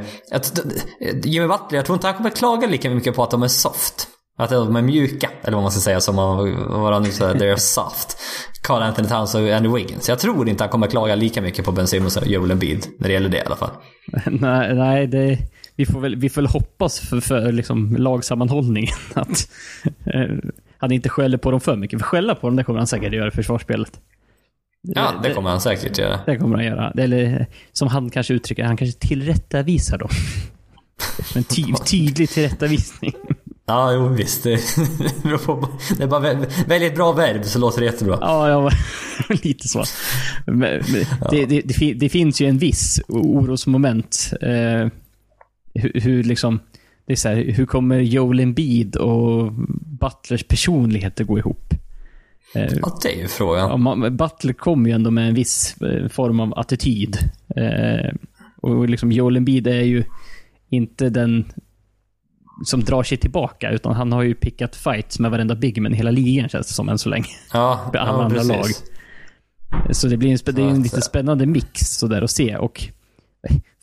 Jimmy Butler, jag tror inte han kommer klaga lika mycket på att de är soft. Att de är mjuka, eller vad man ska säga som man, nu säger, they're soft. Carl Anthony Towns och Andy Wiggins. Jag tror inte han kommer klaga lika mycket på Ben Simmons och Joel Embiid när det gäller det i alla fall. nej, nej det, vi, får väl, vi får väl hoppas för, för liksom lagsammanhållningen att eh, han inte skäller på dem för mycket. För skälla på dem, det kommer han säkert göra i försvarsspelet. Ja, det kommer han säkert göra. Det kommer han göra. Eller som han kanske uttrycker, han kanske tillrättavisar dem. En ty, tydlig tillrättavisning. Ja, jo visst. Det, är bara väl, välj ett bra verb så låter det jättebra. Ja, ja lite så. Men, men det, det, det, fin- det finns ju en viss orosmoment. Eh, hur, hur liksom... Det är så här, hur kommer Joel Embiid och Butlers personligheter gå ihop? Eh, Ja, det är ju frågan. Ja, man, Butler kom ju ändå med en viss eh, form av attityd. Eh, och liksom Joel Embiid är ju inte den som drar sig tillbaka, utan han har ju pickat fights med varenda bigman i hela ligan känns det som än så länge. Ja, För alla ja, andra precis. lag. Så det blir en, det är en lite spännande mix sådär att se. Och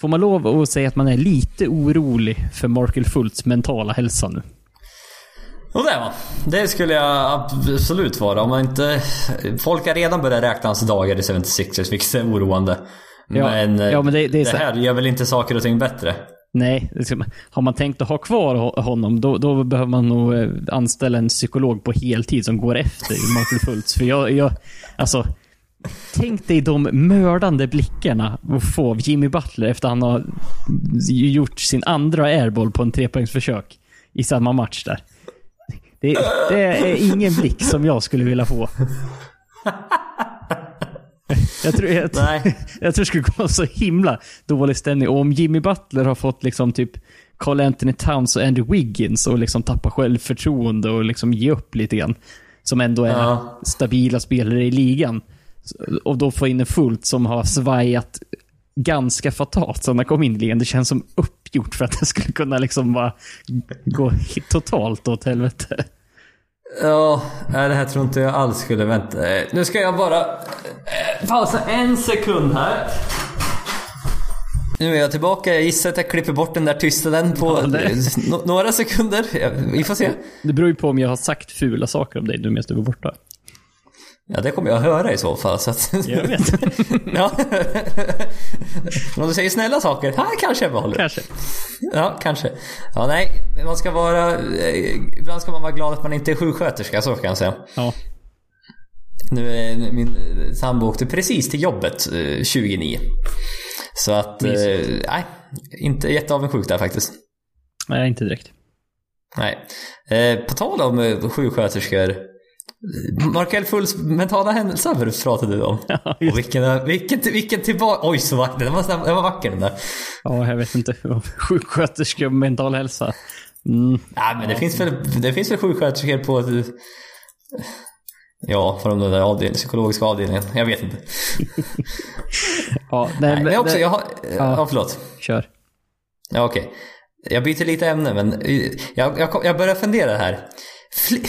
får man lov att säga att man är lite orolig för Markel Fultz mentala hälsa nu? Och det va. Det skulle jag absolut vara. Om man inte... Folk har redan börjat räkna hans dagar i 76ers, vilket är oroande. Ja, men, eh, ja, men det- det är så- här gör väl inte saker och ting bättre? Nej, har man tänkt att ha kvar honom, då, då behöver man nog eh, anställa en psykolog på heltid som går efter Michael Fultz. För jag, jag, alltså, tänk dig de mördande blickarna att få av Jimmy Butler efter han har gjort sin andra airball på en trepoängsförsök i samma match där. Det, det är ingen blick som jag skulle vilja få. Jag tror, jag, Nej. jag tror det skulle gå så himla dålig stämning. Och om Jimmy Butler har fått liksom typ Carl Anthony Towns och Andrew Wiggins och liksom tappa självförtroende och liksom ge upp lite grann. Som ändå är Ja. stabila spelare i ligan. Och då få in en Fullt som har svajat ganska fatalt sen han kom in i ligan. Det känns som uppgjort för att det skulle kunna liksom bara gå totalt åt helvete. Ja, nej, det här tror inte jag alls skulle vänta. Eh, Nu ska jag bara eh, pausa en sekund här. Nu är jag tillbaka. Jag gissar att jag klipper bort den där tystnaden på Ja, några sekunder. Vi får se. Det beror ju på om jag har sagt fula saker om dig nu medan du var borta. Ja, det kommer jag höra i så fall. Så att... Jag vet. ja. Men om du säger snälla saker, här kanske jag behåller. Kanske. Ja, kanske. Ja, nej. Man ska vara... eh, Ibland ska man vara glad att man inte är sjuksköterska, så kan jag säga. Ja. Nu är min sambo åkte precis till jobbet eh, 29. Så att, eh, Mysigt. nej. Inte jätteavundsjuk där faktiskt. Nej, inte direkt. Nej. Eh, på tal om eh, sjuksköterskor. Markel Fulls mentala händelser pratade du om. Ja, Och vilken, vilken, vilken tillbaka... Oj, så vacker. Den var, den var vacker den där. Ja, jag vet inte. Sjuksköterska och mental hälsa. Mm. Nej, men det finns väl, det finns väl sjuksköterskor på... Ja, från den där avdelningen, psykologiska avdelningen. Jag vet inte. Ja, nej, Nej, men, också, det- jag har... Ja, förlåt. Kör. Ja, okej. Jag byter lite ämne, men jag, jag, jag börjar fundera här.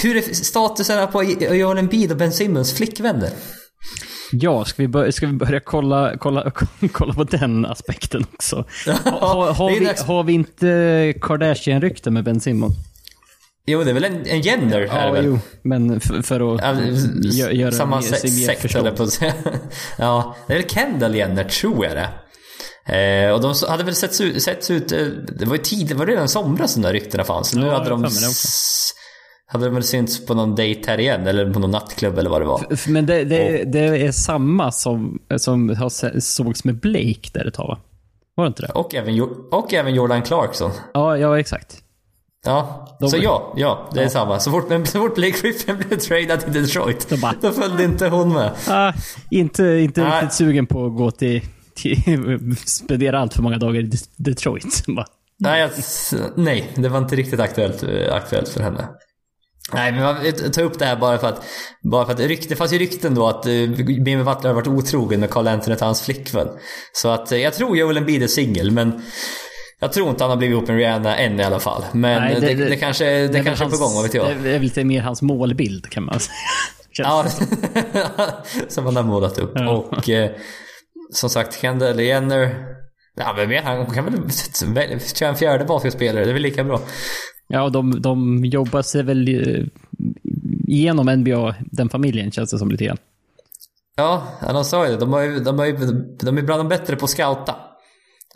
Hur är statusen på Joel Embiid och Ben Simmons flickvänner? Ja, ska vi, börja, ska vi börja kolla, kolla, kolla på den aspekten också? Ha, har, Det är vi, har vi inte Kardashian-rykte med Ben Simmons? Jo, det är väl en, en Jenner här Ja, väl? jo. Men för, för att Ja, gö- göra samma sig se- mer sekt förstådd. på att säga. Ja, det är väl Kendall Jenner, tror jag det. Eh, och de hade väl setts ut, setts ut eh, det var ju tid, det var redan i somras de där ryktena fanns. Nu Ja, hade de hade de väl synts på någon date här igen, eller på någon nattklubb eller vad det var. Men det, det, det är samma som, som har sågs med Blake där ett tag va? Var det inte det? Och även, och även Jordan Clarkson. Ja, ja exakt. Ja, De- så ja, ja, det är samma. Så fort, men så fort Blake Griffin blev tradad till Detroit, De bara- då följde inte hon med. Ah, inte inte Nej. riktigt sugen på att gå till, till spendera allt för många dagar i Det- Detroit. Bara, Nej, jag, nej, det var inte riktigt aktuellt, eh, aktuellt för henne. Nej, men jag tar upp det här bara för att, bara för att rykt, det fanns ju rykten då att uh, Jimmy Butler har varit otrogen med Carl Anthony Towns flickvän. Så att eh, jag tror Joel Embiid är singel, men jag tror inte han har blivit ihop med Rihanna än i alla fall. Men Nej, det, det- det, det- kanske, det, väl kanske är på hans- gång, vad vet jag. Det är lite mer hans målbild kan man säga. Ja, som han har målat upp. Ja. Och eh, som sagt, Kendall Jenner. Ja, men han kan väl köra en fjärde basketspelare, det är väl lika bra. Ja, de, de jobbar sig väl eh, igenom NBA, den familjen känns det som lite grann. Ja, de sa ju det. De, har ju, de, har ju, de är bland de bättre på att scouta.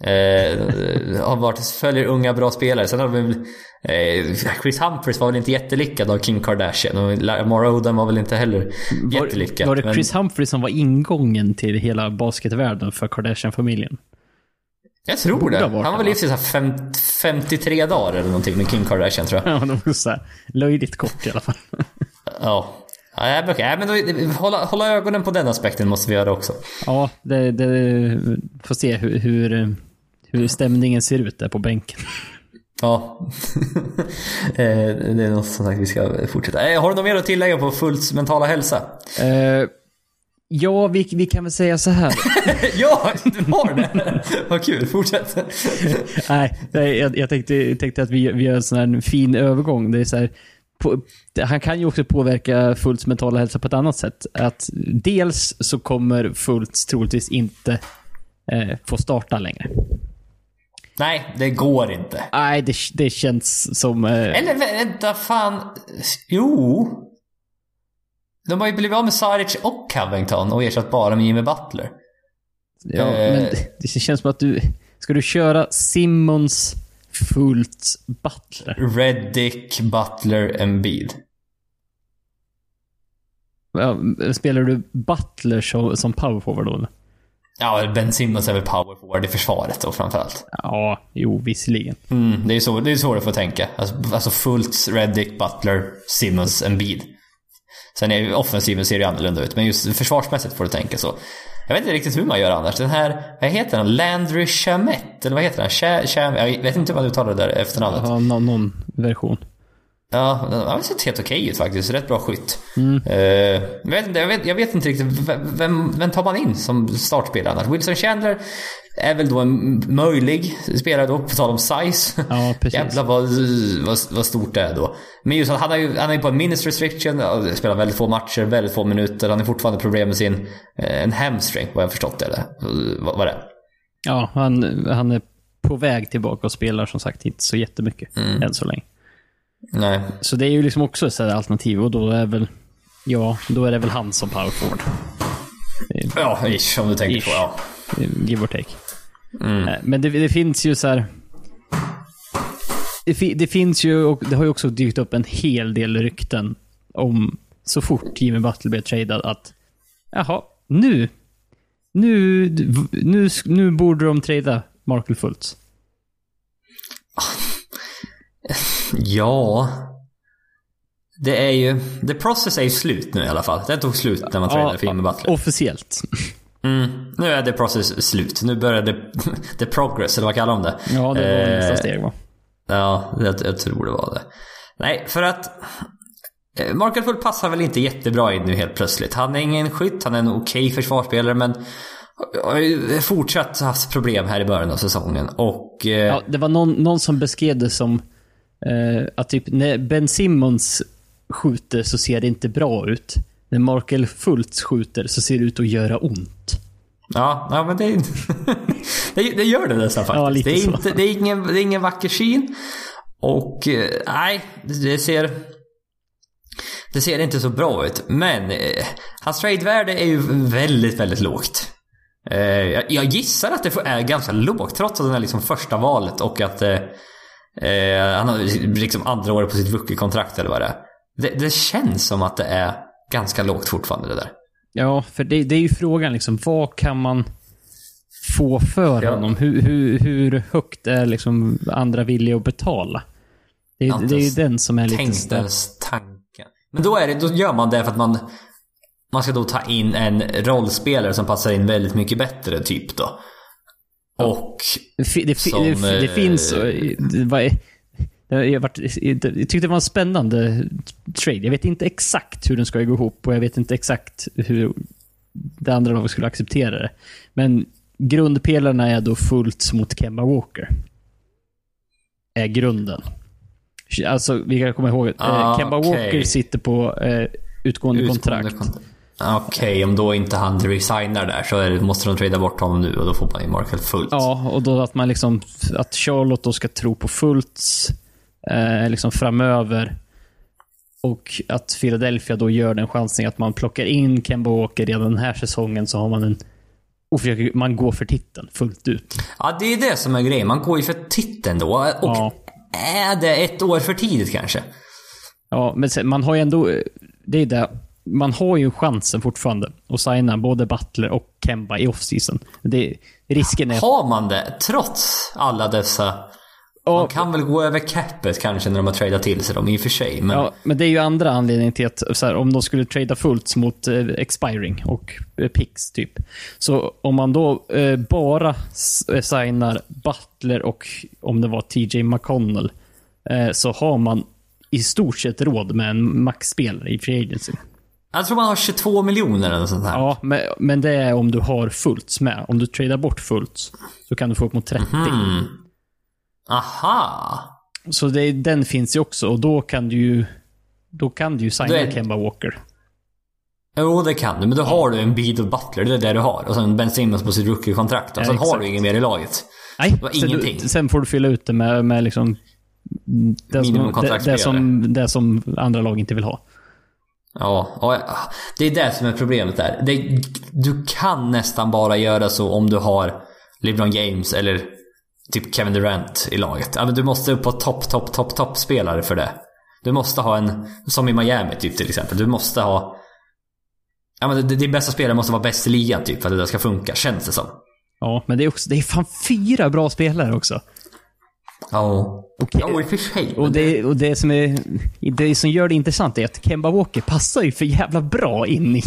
Eh, har varit, följer unga bra spelare. Sen har de eh, Chris Humphries var väl inte jättelyckad av Kim Kardashian. Och Lamar Odom var väl inte heller jättelyckad. Var det men- Chris Humphrey som var ingången till hela basketvärlden för Kardashian-familjen? Jag tror det. varit Han var väl det, i fem, 53 dagar eller någonting med Kim Kardashian tror jag. Ja, de var så här, löjligt kort i alla fall. Ja. Ja, okej. Nej, men då, hålla, hålla ögonen på den aspekten måste vi göra också. Ja, det, det får se hur, hur, hur stämningen ser ut där på bänken. Ja. Eh, det är något som sagt vi ska fortsätta. Eh, Har du något mer att tillägga på Fults mentala hälsa? Eh, ja, vi, vi kan väl säga så här. ja, du har det! Vad kul, fortsätt. Nej, nej, jag, jag tänkte, tänkte att vi, vi gör en sån här fin övergång. Det är så här, på, han kan ju också påverka Fults mentala hälsa på ett annat sätt. Att dels så kommer Fultz troligtvis inte eh, få starta längre. Nej, det går inte. Nej, det, det känns som... Eh, Eller vä- vänta, fan. Jo. De har ju blivit av med Saric och Covington och ersatt bara med Jimmy Butler. ja, eh, men det, det känns som att du... Ska du köra Simmons, Fultz, Butler? Reddick, Butler, Embiid. Ja, spelar du Butler som, som power forward då? Ja, Ben Simmons är väl power forward i försvaret då framförallt. Ja, jo, visserligen. Mm, det är så det är så du får tänka. Alltså, alltså Fultz, Reddick, Butler, Simmons, Embiid. Sen är ju offensiven ser ju annorlunda ut, men just försvarsmässigt får du tänka så. Jag vet inte riktigt hur man gör annars. Den här, vad heter den? Landry Chamette? Eller vad heter den? Ch Cham jag vet inte vad du uttalar det där efternamnet. Ja, någon, någon version. Ja, den har sett helt okej ut faktiskt. Rätt bra skytt. Mm. Uh, jag, vet inte, jag, vet, jag vet inte riktigt, vem, vem tar man in som startspelare annars? Wilson Chandler är väl då en möjlig spelare då, på tal om size. Ja, precis. Jävlar vad, vad, vad stort det är då. Men just att han är ju han är på en minus restriction, spelar väldigt få matcher, väldigt få minuter. Han har fortfarande problem med sin eh, en hamstring, vad jag förstått det. Eller vad, vad det är. Ja, han, han är på väg tillbaka och spelar som sagt inte så jättemycket mm. än så länge. Nej. Så det är ju liksom också ett alternativ och då är väl, ja, då är det väl han som power forward. Ja, ish om du tänker ish. på, ja. Give or take. Mm. Eh, men det, det, finns ju så här, det, det, finns ju, och det har ju också dykt upp en hel del rykten om så fort Jimmy Butler blev tradad att jaha, nu, nu, nu, nu borde de trada Markel Fultz. Ja. Det är ju... The process är ju slut nu i alla fall. Den tog slut när man ja, tradade för Jimmy Butler. Officiellt. Mm. Nu är the process slut. Nu börjar the, the progress, eller vad kallar de det? Ja, det var eh, nästa steg va? Ja, jag, jag, tror det var det. Nej, för att... Eh, Markel Fultz passar väl inte jättebra in nu helt plötsligt. Han är ingen skytt, han är en okej okay försvarsspelare men har fortsatt haft problem här i början av säsongen. Och... Eh... Ja, det var någon, någon som beskrev det som eh, att typ när Ben Simmons skjuter så ser det inte bra ut. När Markel Fultz skjuter så ser det ut att göra ont. Ja, ja men det, det, det gör det nästan faktiskt. Ja, lite det, är inte, det, är ingen, det är ingen vacker syn. Och eh, nej, det ser... Det ser inte så bra ut. Men eh, hans trade-värde är ju väldigt, väldigt lågt. Eh, jag, jag, gissar att det är ganska lågt trots att den är liksom första valet och att eh, eh han har liksom andra året på sitt rookie-kontrakt eller vad det är. Det, det, känns som att det är ganska lågt fortfarande det där. Ja, för det, det är ju frågan liksom. Vad kan man få för ja. honom? Hur, hur, hur högt är liksom andra villiga att betala? Det, det är ju den som är lite... Tänktes tanken. Men då, är det, då gör man det för att man man ska då ta in en rollspelare som passar in väldigt mycket bättre, typ då. Och... Det, det, som, det, det finns... Vad jag, varit, jag tyckte det var en spännande trade. Jag vet inte exakt hur den ska gå ihop och jag vet inte exakt hur det andra laget skulle acceptera det. Men grundpelarna är då fullt mot Kemba Walker. Är grunden. Alltså, vi kan komma ihåg att eh, ah, Kemba okay. Walker sitter på eh, utgående, utgående kontrakt. Kon Okej, okay, om då inte han resignar där så det, måste de trada bort honom nu och då får man ju Markel fullt. Ja, och då att man liksom... Att Charlotte då ska tro på Fultz eh, liksom framöver. Och att Philadelphia då gör den chansningen att man plockar in Kemba Walker redan den här säsongen så har man en... Och försöker, man går för titeln fullt ut. Ja, det är det som är grejen. Man går ju för titeln då. Och ja. är det ett år för tidigt kanske? Ja, men sen, man har ju ändå... Det är det man har ju chansen fortfarande att signa både Butler och Kemba i offseason. Det, risken är... Har man det? Trots alla dessa... Man kan väl gå över capet kanske när de har tradat till sig dem i och för sig. Men... Ja, men det är ju andra anledningen till att här, om de skulle trada fullt mot eh, expiring och eh, picks typ. Så om man då eh, bara eh, signar Butler och om det var TJ McConnell eh, så har man i stort sett råd med en maxspelare i Free Agency. Jag tror man har 22 miljoner eller sånt här. Ja, men, men det är om du har fullt med. Om du tradar bort fullt så kan du få upp mot 30. Mm. Aha. Så det, den finns ju också och då kan du ju... Då kan du ju signa är... Kemba Walker. Jo, det kan du. Men då har du en och Butler. Det är det du har. Och sen Ben Simmons på sitt rookie-kontrakt. Och sen ja, har du inget mer i laget. Nej, sen, ingenting. Du, sen får du fylla ut det med, med liksom... Det som, det, det, som, det som andra lag inte vill ha. Ja, det är det som är problemet där. Det, du kan nästan bara göra så om du har LeBron James eller typ Kevin Durant i laget. du måste upp på topp, topp, topp, topp spelare för det. Du måste ha en, som i Miami typ till exempel. Du måste ha... Ja men din bästa spelare måste vara bäst i ligan typ för att det där ska funka, känns det som. Ja, men det är också, det är fan fyra bra spelare också. Ja. Och, ja, i och för sig. Och det, och det som är, det som gör det intressant är att Kemba Walker passar ju för jävla bra in i,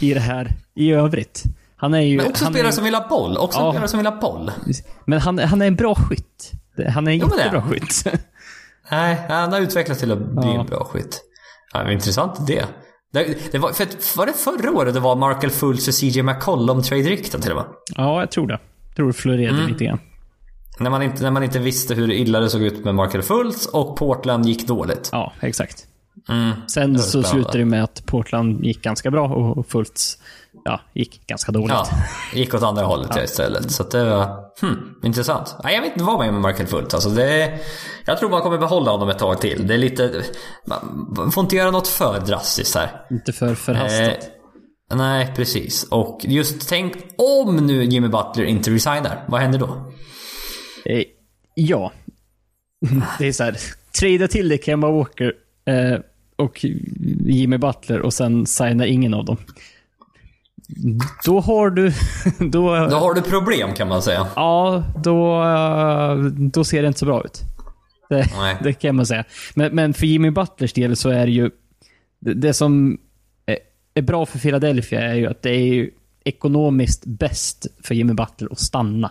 i det här i övrigt. Han är ju... Men också han spelare är, som vill ha boll. Också Ja. spelare som vill ha boll. Men han, han är en bra skytt. Han är en jättebra skytt. Nej, han har utvecklats till att bli Ja. en bra skytt. Ja, intressant det. Det, det var, för, att- var det förra året det var Markel Fultz och CJ McCollum trade rykten till och med? Ja, jag tror det. Jag tror det florerade Mm. lite grann. När man, inte, när man inte visste hur illa det såg ut med Markel Fultz och Portland gick dåligt. Ja, exakt. Mm. Sen så slutade det med att Portland gick ganska bra och Fultz ja, gick ganska dåligt. Ja, gick åt andra hållet istället. Så att det var hmm, intressant. Nej, jag vet inte vad man gör med Markel Fultz. Alltså det, jag tror man kommer behålla honom ett tag till. Det är lite... Man får inte göra något för drastiskt här. Inte för förhastat. Eh, nej, precis. Och just tänk om nu Jimmy Butler inte resignar. Vad händer då? Eh, ja. Det är så här. Trada till dig Kemba Walker eh, och Jimmy Butler och sen signa ingen av dem. Då har du... Då, Då har du problem kan man säga. Ja, då, då ser det inte så bra ut. Det, det kan man säga. Men, men för Jimmy Butlers del så är det ju... Det, det som är, bra för Philadelphia är ju att det är ju ekonomiskt bäst för Jimmy Butler att stanna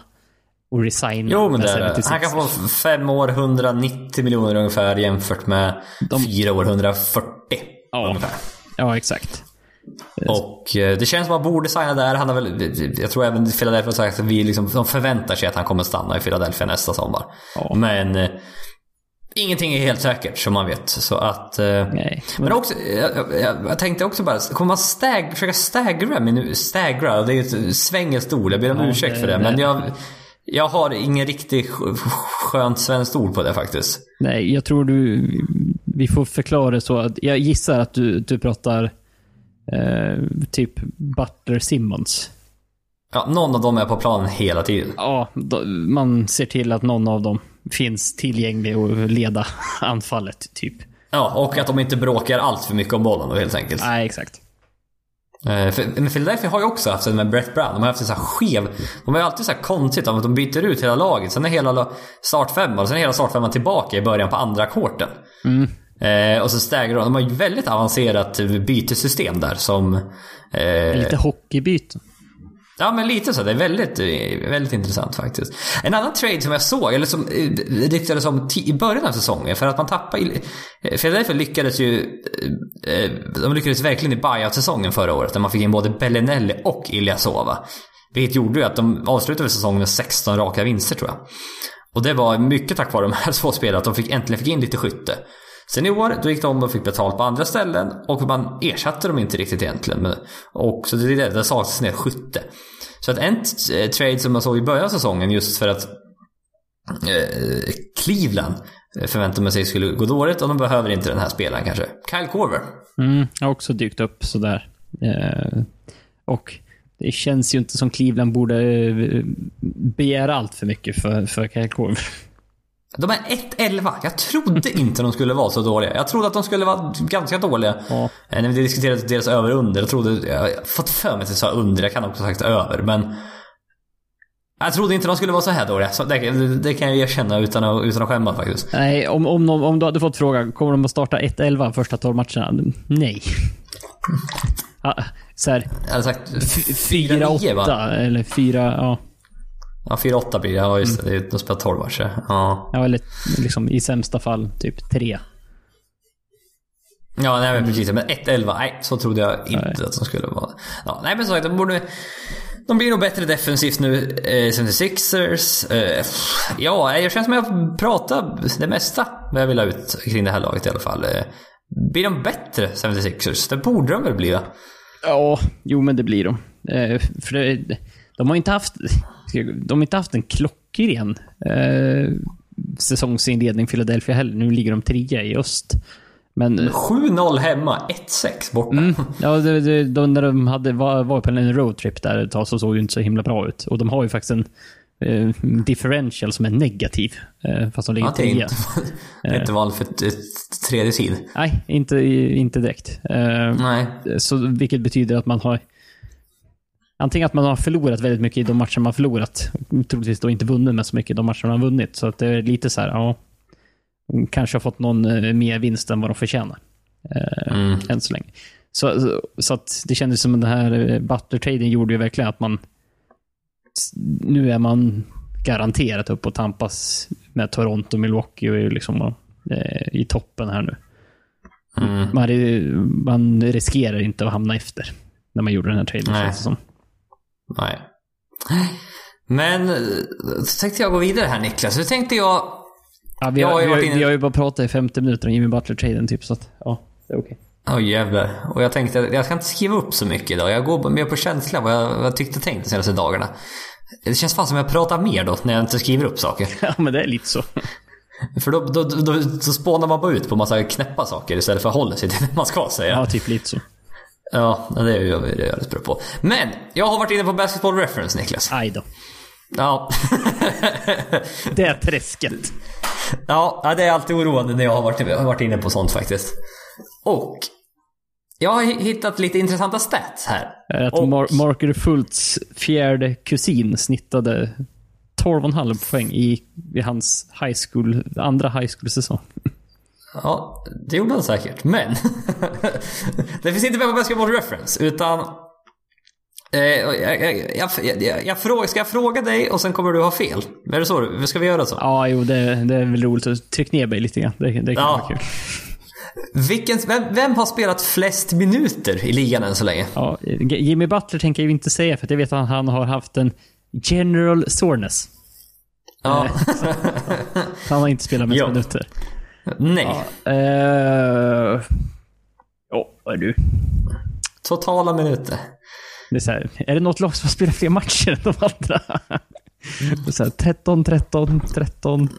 och resigna. Jo, men det är det. 76ers. Han kan få fem år, 190 miljoner ungefär jämfört med De- fyra år, 140 Ja. ungefär. Ja, exakt. Och eh, det känns som att han borde signa där. Han har väl, jag tror även Philadelphia har sagt att vi liksom, de förväntar sig att han kommer stanna i Philadelphia nästa sommar. Ja. Men eh, ingenting är helt säkert som man vet. Så att... Eh, Nej. men också, jag, jag, jag tänkte också bara, kommer man stag, försöka stagra mig nu? Stagra, det är ett svengelskt ord. Jag ber om Ja, ursäkt det- för det. Men jag, jag har ingen riktigt sk- skönt svenskt ord på det faktiskt. Nej, jag tror du... Vi får förklara det så att jag gissar att du, du pratar eh, typ Butler Simmons. Ja, någon av dem är på planen hela tiden. Ja, då, man ser till att någon av dem finns tillgänglig och leda anfallet, typ. Ja, och att de inte bråkar allt för mycket om bollen då, helt enkelt. Nej, exakt. Eh, för- Men Philadelphia har ju också haft det med Brett Brown. De har haft en så här skev... De har ju alltid så här konstigt om att de byter ut hela laget. Sen är hela la- startfemman och sen är hela startfemman tillbaka i början på andra korten. Eh, och så staggar de. De har ju väldigt avancerat bytessystem där som... Eh, Lite hockeybyten. Ja, men lite så. Det är väldigt, eh, väldigt intressant faktiskt. En annan trade som jag såg, eller som eh, ryktades om i början av säsongen, för att man tappade... eh, Philadelphia lyckades ju... De lyckades verkligen i buyout-säsongen förra året, där man fick in både Bellinelli och Ilyasova. Vilket gjorde ju att de avslutade säsongen med 16 raka vinster, tror jag. Och det var mycket tack vare de här två spelarna, att de fick, äntligen fick in lite skytte. Sen i år, då gick de och fick betalt på andra ställen och man ersatte dem inte riktigt egentligen. Men, och så det, det, det saknas en del skytte. Så att en t- eh, trade som man såg i början av säsongen just för att eh, Cleveland eh, förväntade man sig skulle gå dåligt och de behöver inte den här spelaren kanske. Kyle Corver. Mm, har också dykt upp sådär. Eh, och det känns ju inte som Cleveland borde eh, begära allt för mycket för, för Kyle Corver. De är 1-11. Jag trodde inte de skulle vara så dåliga. Jag trodde att de skulle vara ganska dåliga. Ja. Eh, När vi diskuterade deras över och under. Jag trodde, jag har fått för mig att jag sa under. Jag kan också ha sagt över. Men jag trodde inte de skulle vara så här dåliga. Så det, det, kan jag erkänna utan att, utan att skämmas faktiskt. Nej, om, om, någon- om du hade fått frågan, kommer de att starta 1-11 första 12 matcherna? Nej. Ja, så här, Jag hade sagt f- 4-9 va? 4-8 eller 4, ja. Ja, 4-8 blir det. Ja, just det. det. De spelar 12 matcher. Ja. ja. Eller liksom i sämsta fall typ 3. Ja, nej men precis. Men 1-11, nej så trodde jag inte Nej. att de skulle vara. Ja, nej men som sagt, de borde... De blir nog bättre defensivt nu, eh, 76ers. Eh, ja, jag känner som jag pratar det mesta vad jag vill ha ut kring det här laget i alla fall. Eh, blir de bättre, 76ers? Det borde de väl bli va? Ja, jo men det blir de. Eh, för det, de har inte haft... De har inte haft en klockren eh, säsongsinledning Philadelphia heller. Nu ligger de trea i öst. Men... 7-0 hemma, 1-6 borta. Mm, ja, det, det, de, när de hade, var, var på en roadtrip där ett tag så såg det inte så himla bra ut. Och de har ju faktiskt en eh, differential som är negativ. Eh, fast de ligger Ja, det är trea. inte, det är inte vanligt för ett, ett tredje tid. Nej, inte, inte direkt. Eh, Nej. Så, vilket betyder att man har... Antingen att man har förlorat väldigt mycket i de matcher man har förlorat. Troligtvis då inte vunnit med så mycket i de matcher man vunnit. Så att det är lite så här, ja. Kanske har fått någon eh, mer vinst än vad de förtjänar. Eh, Mm. Än så länge. Så, så, så att det kändes som att den här eh, Butler-traden gjorde ju verkligen att man... Nu är man garanterat upp och tampas med Toronto, Milwaukee och liksom eh, i toppen här nu. Mm. Man, man riskerar inte att hamna efter när man gjorde den här traden. Nej. Men eh, så tänkte jag gå vidare här Niklas. Så tänkte jag... Ja, vi, Jag har, har ju vi, har, inne- vi har ju bara pratat i 50 minuter om Jimmy Butler-traden typ, så att ja, det är okej. Åh jävlar. Och jag tänkte jag ska inte skriva upp så mycket idag. Jag går mer på känsla vad jag, vad jag tyckte och tänkt de senaste dagarna. Det känns fan som jag pratar mer då när jag inte skriver upp saker. Ja, men det är lite så. För då, då, då, då spånar man bara ut på massa knäppa saker istället för att hålla sig till det man ska säga. Ja, typ lite så. Ja, det är jag rätt bra på. Men, jag har varit inne på Basketball Reference Niklas. Aj då. Ja. Det är träsket. ja, ja, det är alltid oroande när jag har varit, har varit inne på sånt faktiskt. Och, jag har hittat lite intressanta stats här. Att Och- Mar- Marker Fultz fjärde kusin snittade 12,5 poäng i, i hans high school, andra high school-säsong. Ja, det gjorde han säkert. Men det finns inte med på Basketball Reference, utan eh, jag, jag, jag, jag, frågar, ska jag fråga dig och sen kommer du ha fel? Är det så? Ska vi göra så? Ja, jo, det, det är väl roligt. Tryck ner mig lite grann. Det, det kan Ja. vara kul. Vilken, vem, vem har spelat flest minuter i ligan än så länge? Ja, Jimmy Butler tänker jag inte säga, för jag vet att han har haft en general soreness. Ja. Han har inte spelat mest Ja. minuter. Nej. Uh, ja, vad är du? Totala minuter. Det är, så här, är det något lag som har spelat fler matcher än de andra? Det är så här, 13, 13, 13.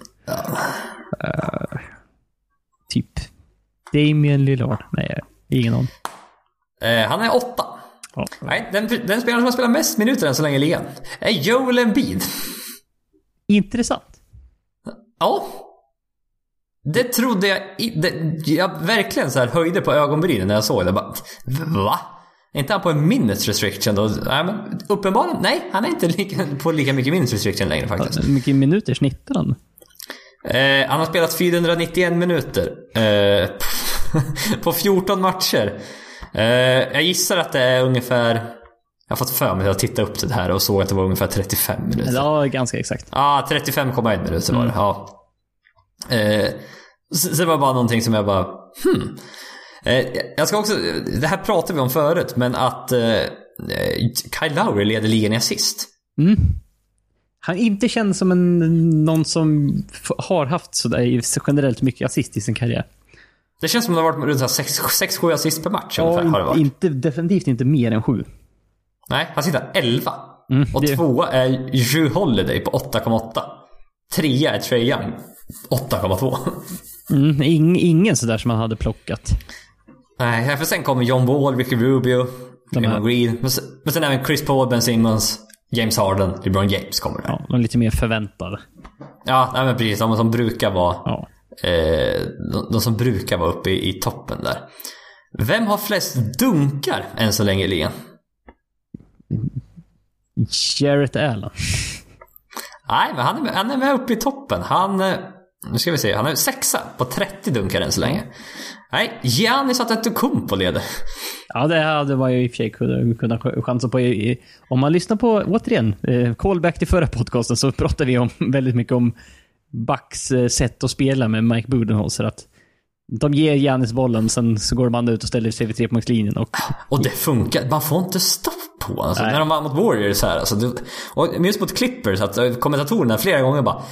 Eh, typ Damien Lillard. Nej, ingen aning. Eh, han är åtta. Ja. Nej, den, den spelaren som har spelat mest minuter än så länge i ligan är Joel Embiid. Intressant. Ja. Det trodde jag det, Jag verkligen så här höjde på ögonbrynen när jag såg det. Bara, va? Är inte han på en minutes restriction då? Nej, men uppenbarligen. Nej, han är inte lika, på lika mycket minutes restriction längre faktiskt. Hur mycket minuter snittar han? Eh, han har spelat 491 minuter. Eh, på 14 matcher. Eh, jag gissar att det är ungefär... Jag har fått för mig att titta upp det här och såg att det var ungefär 35 minuter. Ja, ganska exakt. Ja, 35,1 minuter var det. Ja. Eh, så, så det var bara någonting som jag bara... Hmm. Eh, jag ska också... Det här pratade vi om förut, men att eh, Kyle Lowry leder ligan i assist. Han inte känns som en, någon som har haft sådär generellt mycket assist i sin karriär. Det känns som det har varit runt 6-7 assist per match ungefär. Har det Ja, varit. inte, definitivt inte mer än sju. Nej, han sitter 11. Mm, och det- tvåa är Drew Holiday på 8,8. Trea är Trey Young. 8,2. Mm, ing, ingen sådär som han hade plockat. Nej, för sen kommer John Wall, Ricky Rubio, Draymond Green. Men sen, men sen även Chris Paul, Ben Simmons, James Harden, LeBron James kommer där. Ja, de lite mer förväntade. Ja, nej, men precis. De som brukar vara... Ja. Eh, de, de som brukar vara uppe i, i toppen där. Vem har flest dunkar än så länge i ligan? Jarrett Allen. Nej, men han är, han är med uppe i toppen. Han... Nu ska vi se. Han är sexa på 30 dunkar än så länge. Nej, Giannis Antetokounmpo leder. Ja, det hade man ju i och för sig kunnat, kunnat chansa på. Om man lyssnar på, återigen, eh, callback till förra podcasten så pratade vi om väldigt mycket om Bucks eh, sätt att spela med Mike Budenholzer. Att de ger Giannis bollen, sen så går man ut och ställer sig vid trepoängslinjen. Och Och det funkar. Man får inte stopp på honom. alltså. När de vann mot Warriors här. Alltså, och just mot Clippers, att eh, kommentatorerna flera gånger bara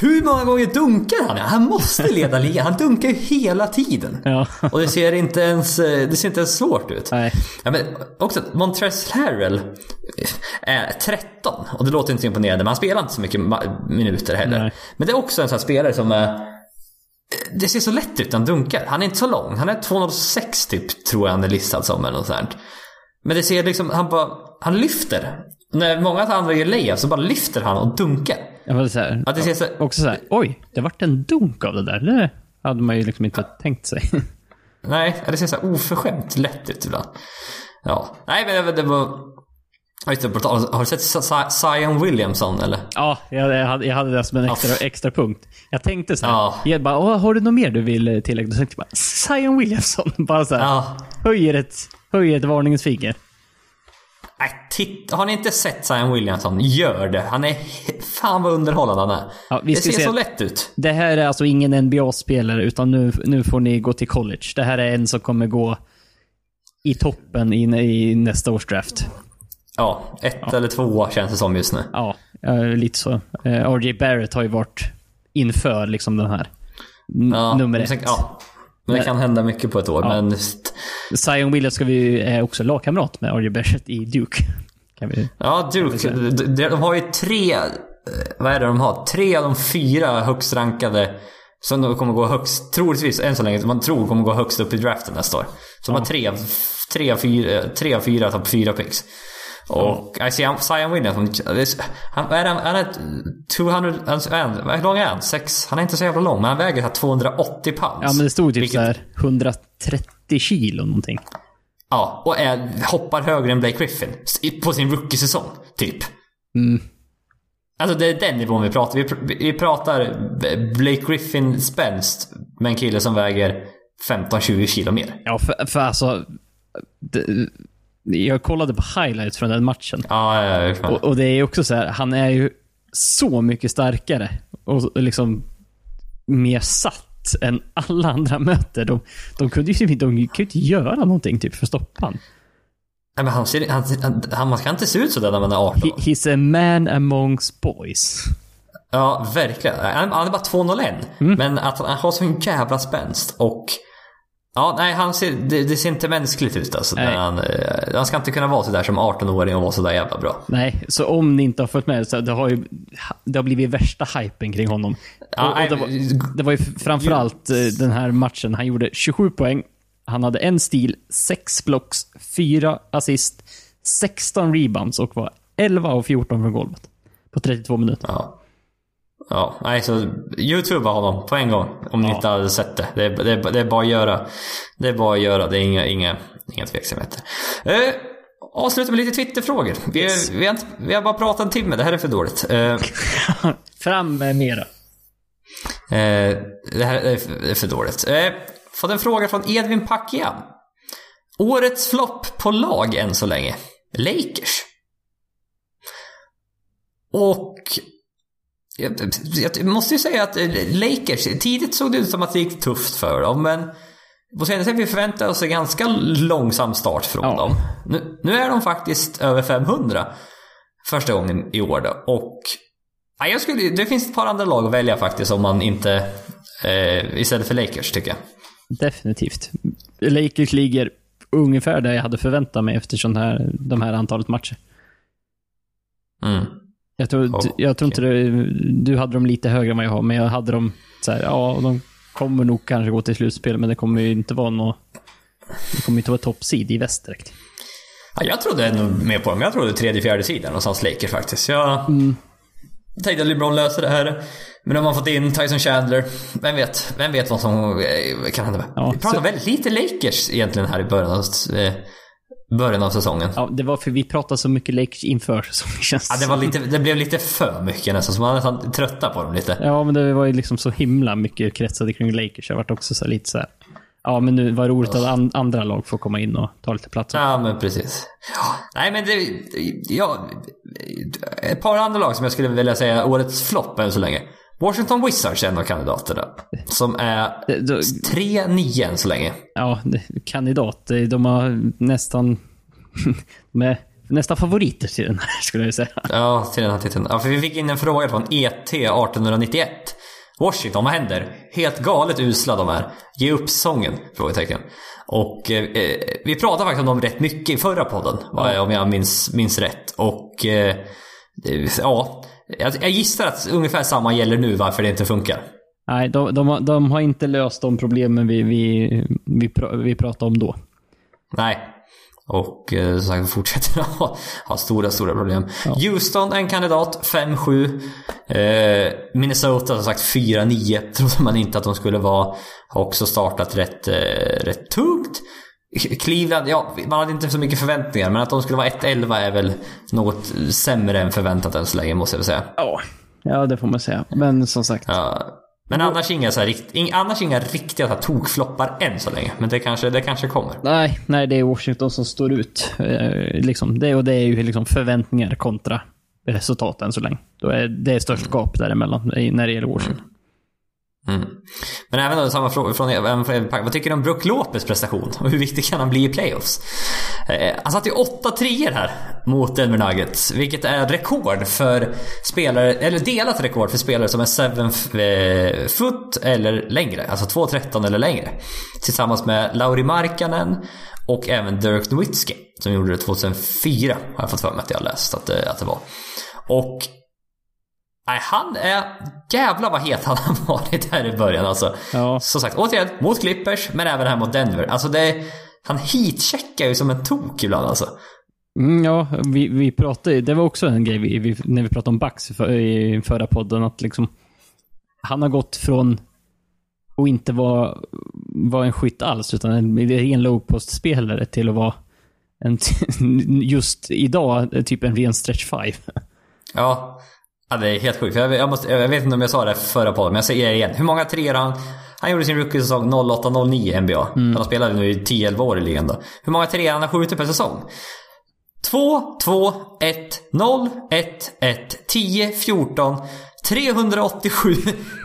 hur, många gånger dunkar han? Han måste leda ligan. Han dunkar ju hela tiden. ja, Och det ser inte ens, eh, det ser inte ens svårt ut. nej. Ja, men också Montrezl Harrell är 13 och det låter inte så imponerande men han spelar inte så mycket minuter heller. Nej. Men det är också en sån här spelare som är... Det ser så lätt ut när han dunkar. Han är inte så lång. Han är 206 typ, tror jag han är listad som eller något sånt. Men det ser liksom, han bara, han lyfter. När många andra gör layup så bara lyfter han och dunkar. Jag var så här, Att det ser så, också så här, oj, det vart en dunk av det där. Det hade man ju liksom inte tänkt sig. Nej, det ser så här oförskämt lätt ut ibland. Ja, nej men det, det var... Ja, just det, har du sett Zi- Zion Williamson eller? Ja, jag, hade, jag hade det som en extra, extra punkt. Jag tänkte så här. Ja. Jag bara, Åh, har du något mer du vill eh, tillägga? Då tänkte jag bara, Zion Williamson. Bara så här, Ja. höjer, ett, höjer ett varningens finger. Nej, titta, har ni inte sett Zion Williamson? Gör det. Han är... Fan vad underhållande han är. Ja, det ser se- så lätt ut. Det här är alltså ingen NBA-spelare, utan nu, nu får ni gå till college. Det här är en som kommer gå i toppen i, i nästa års draft. Ja, ett eller två känns det som just nu. Ja, lite så. Eh, RJ Barrett har ju varit inför liksom den här. N- Ja, nummer ett. sen- Ja. Men det kan hända mycket på ett år, men... Zion Williams ska vi är också lagkamrat med RJ Barrett i Duke. Kan vi... Ja, Duke. De, de, de har ju tre... eh, Vad är det de har? Tre av de fyra högst rankade som de kommer gå högst, troligtvis än så länge, man tror kommer gå högst upp i draften nästa år. Så de har tre, tre, fyra, tre av fyra topp fyra picks. Och jag ser Zion Williams, han- är- han han är 200, han hur lång är han? Sex? Han är inte så jävla lång, men han väger här 280 pounds. Ja, men det stod typ Vilket- så här 130 kilo någonting. Ja, och är, hoppar högre än Blake Griffin på sin rookie-säsong, typ. Mm. Alltså det är den nivån vi pratar. Vi, vi pratar Blake Griffin spänst med en kille som väger 15-20 kilo mer. Ja, för, för alltså... Det, jag kollade på highlights från den matchen. Ja, ja, ja. Och, och det är också så här, han är ju så mycket starkare och liksom mer satt än alla andra möter. De, de kunde ju de kunde inte göra någonting typ för att stoppa han. Nej, men han, ser, han, han, han, man ska inte se ut sådär när man är 18. He, he's a man amongst boys. Ja, verkligen. Han, han är bara 201. Mm. Men att han har sån jävla spänst och... Ja, nej, han ser, det, det ser inte mänskligt ut alltså. Han, eh, han ska inte kunna vara sådär som 18-åring och vara sådär jävla bra. Nej, så om ni inte har följt med så det har ju det har blivit värsta hypen kring honom. Ja, och, och det, var, det var ju framförallt eh, den här matchen. Han gjorde 27 poäng. Han hade en stil, 6 blocks, 4 assist, 16 rebounds och var 11 av 14 från golvet. På 32 minuter. Ja. Ja, nej så Youtube honom på en gång. Om ni Ja. inte hade sett det. Det är, det, är, det är bara att göra. Det är bara att göra. Det är inga, inga, inga tveksamheter. Eh, avsluta med lite Twitterfrågor. Vi, Yes. vi, har inte, vi har bara pratat en timme. Det här är för dåligt. Eh, Fram med mera. Eh, det här är för, är för dåligt. Eh, fått en fråga från Edvin Pakian. Årets flopp på lag än så länge. Lakers. Och... Jag, måste ju säga att eh, Lakers, tidigt såg det ut som att det gick tufft för dem, men på senaste vi förväntade oss en ganska långsam start från Ja. dem. Nu, nu är de faktiskt över 500 första gången i år då. Och ja, jag skulle, det finns ett par andra lag att välja faktiskt om man inte... Eh, istället för Lakers tycker jag. Definitivt. Lakers ligger ungefär där jag hade förväntat mig eftersom det här, de här antalet matcher. Mm. Jag tror, Okej. jag tror inte det, du hade dem lite högre än vad jag har, men jag hade dem så här, ja, de kommer nog kanske gå till slutspel, men det kommer ju inte vara något... Det kommer inte vara top seed i väst direkt. Ja, jag trodde nog mer på dem. Jag trodde tredje, fjärde sidan någonstans Lakers faktiskt. Jag tänkte att LeBron löser det här. Men de har fått in Tyson Chandler. Vem vet? Vem vet vad som eh, kan hända? Ja, Vi pratar så- väldigt lite Lakers egentligen här i början eh, början av säsongen. Ja. Ja, det var för vi pratade så mycket Lakers inför säsongen känns det, var lite, det blev lite för mycket nästan, så man var nästan trötta på dem lite. Ja, men det var ju liksom så himla mycket kretsade kring Lakers. Jag vart också så lite så här. Ja, men nu var roligt att an, andra lag får komma in och ta lite plats. Ja, men precis. Ja, nej, men det... Ja, ett par andra lag som jag skulle vilja säga årets flopp än så länge. Washington Wizards är en av kandidaterna. Som är Det- då- 3-9 än så länge. Ja, kandidat. De har nästan... med, nästan favoriter till den här, skulle jag säga. Ja, till den här titeln. Ja, för vi fick in en fråga från E ET 1891. Washington, vad händer? Helt galet usla de är. Ge upp säsongen? Frågetecken. Och eh, eh, vi pratade faktiskt om dem rätt mycket i förra podden. va, Om jag minns, minns rätt. Och eh, ja, jag, jag gissar att ungefär samma gäller nu varför det inte funkar. Nej, de, de, har- de har inte löst de problemen vi, vi, vi, pr- vi pratade om då. Nej. Och eh, som sagt, fortsätter ha, ha stora, stora problem. Houston, en kandidat, 5-7. Eh, Minnesota, som sagt, 4-9. Trodde man inte att de skulle vara. Har också startat rätt, eh, rätt tungt. Cleveland, ja, man hade inte så mycket förväntningar, men att de skulle vara 1-11 är väl något sämre än förväntat än så länge, måste jag väl säga. Ja, ja det får man säga. Men som sagt. Ja. Men annars inga, så här, rikt, annars inga riktiga så här, tokfloppar än så länge. Men det kanske, det kanske kommer. Nej, nej, det är Washington som står ut. Eh, liksom, det, och det är ju liksom förväntningar kontra resultat än så länge. Då är, det är störst gap däremellan när det gäller Washington. Mm. Mm. Men även då, samma fråga från, även från Vad tycker du om Brook Lopez prestation? Och hur viktig kan han bli i playoffs? Eh, han satte ju 8 treor här mot Denver Nuggets. Vilket är rekord för spelare, eller delat rekord för spelare som är 7 eh, foot eller längre. Alltså 2,13 eller längre. Tillsammans med Lauri Markkanen och även Dirk Nowitzki. Som gjorde det 2004, har jag fått för mig att jag har läst att det, att det var. Och Nej, han är... Jävlar vad het han har varit här i början alltså. Ja. Som sagt, återigen, mot Clippers, men även här mot Denver. Alltså det... Han heatcheckar ju som en tok ibland alltså. Mm, ja, vi, vi pratade Det var också en grej vi, vi, när vi pratade om Bucks för, i förra podden. Att liksom... Han har gått från att inte vara, vara en skytt alls, utan en, en low post-spelare till att vara en, just idag, typ en ren stretch five. Ja. Ja, det är helt sjukt. Jag, jag, måste, jag vet inte om jag sa det förra podden, men jag säger det igen. Hur många treor han... Han gjorde sin rookie-säsong 08-09 NBA. Mm. Han spelat nu i 10-11 år i ligan då. Hur många treor han har skjutit per säsong? 2, 2, 1, 0, 1, 1, 10, 14, 387,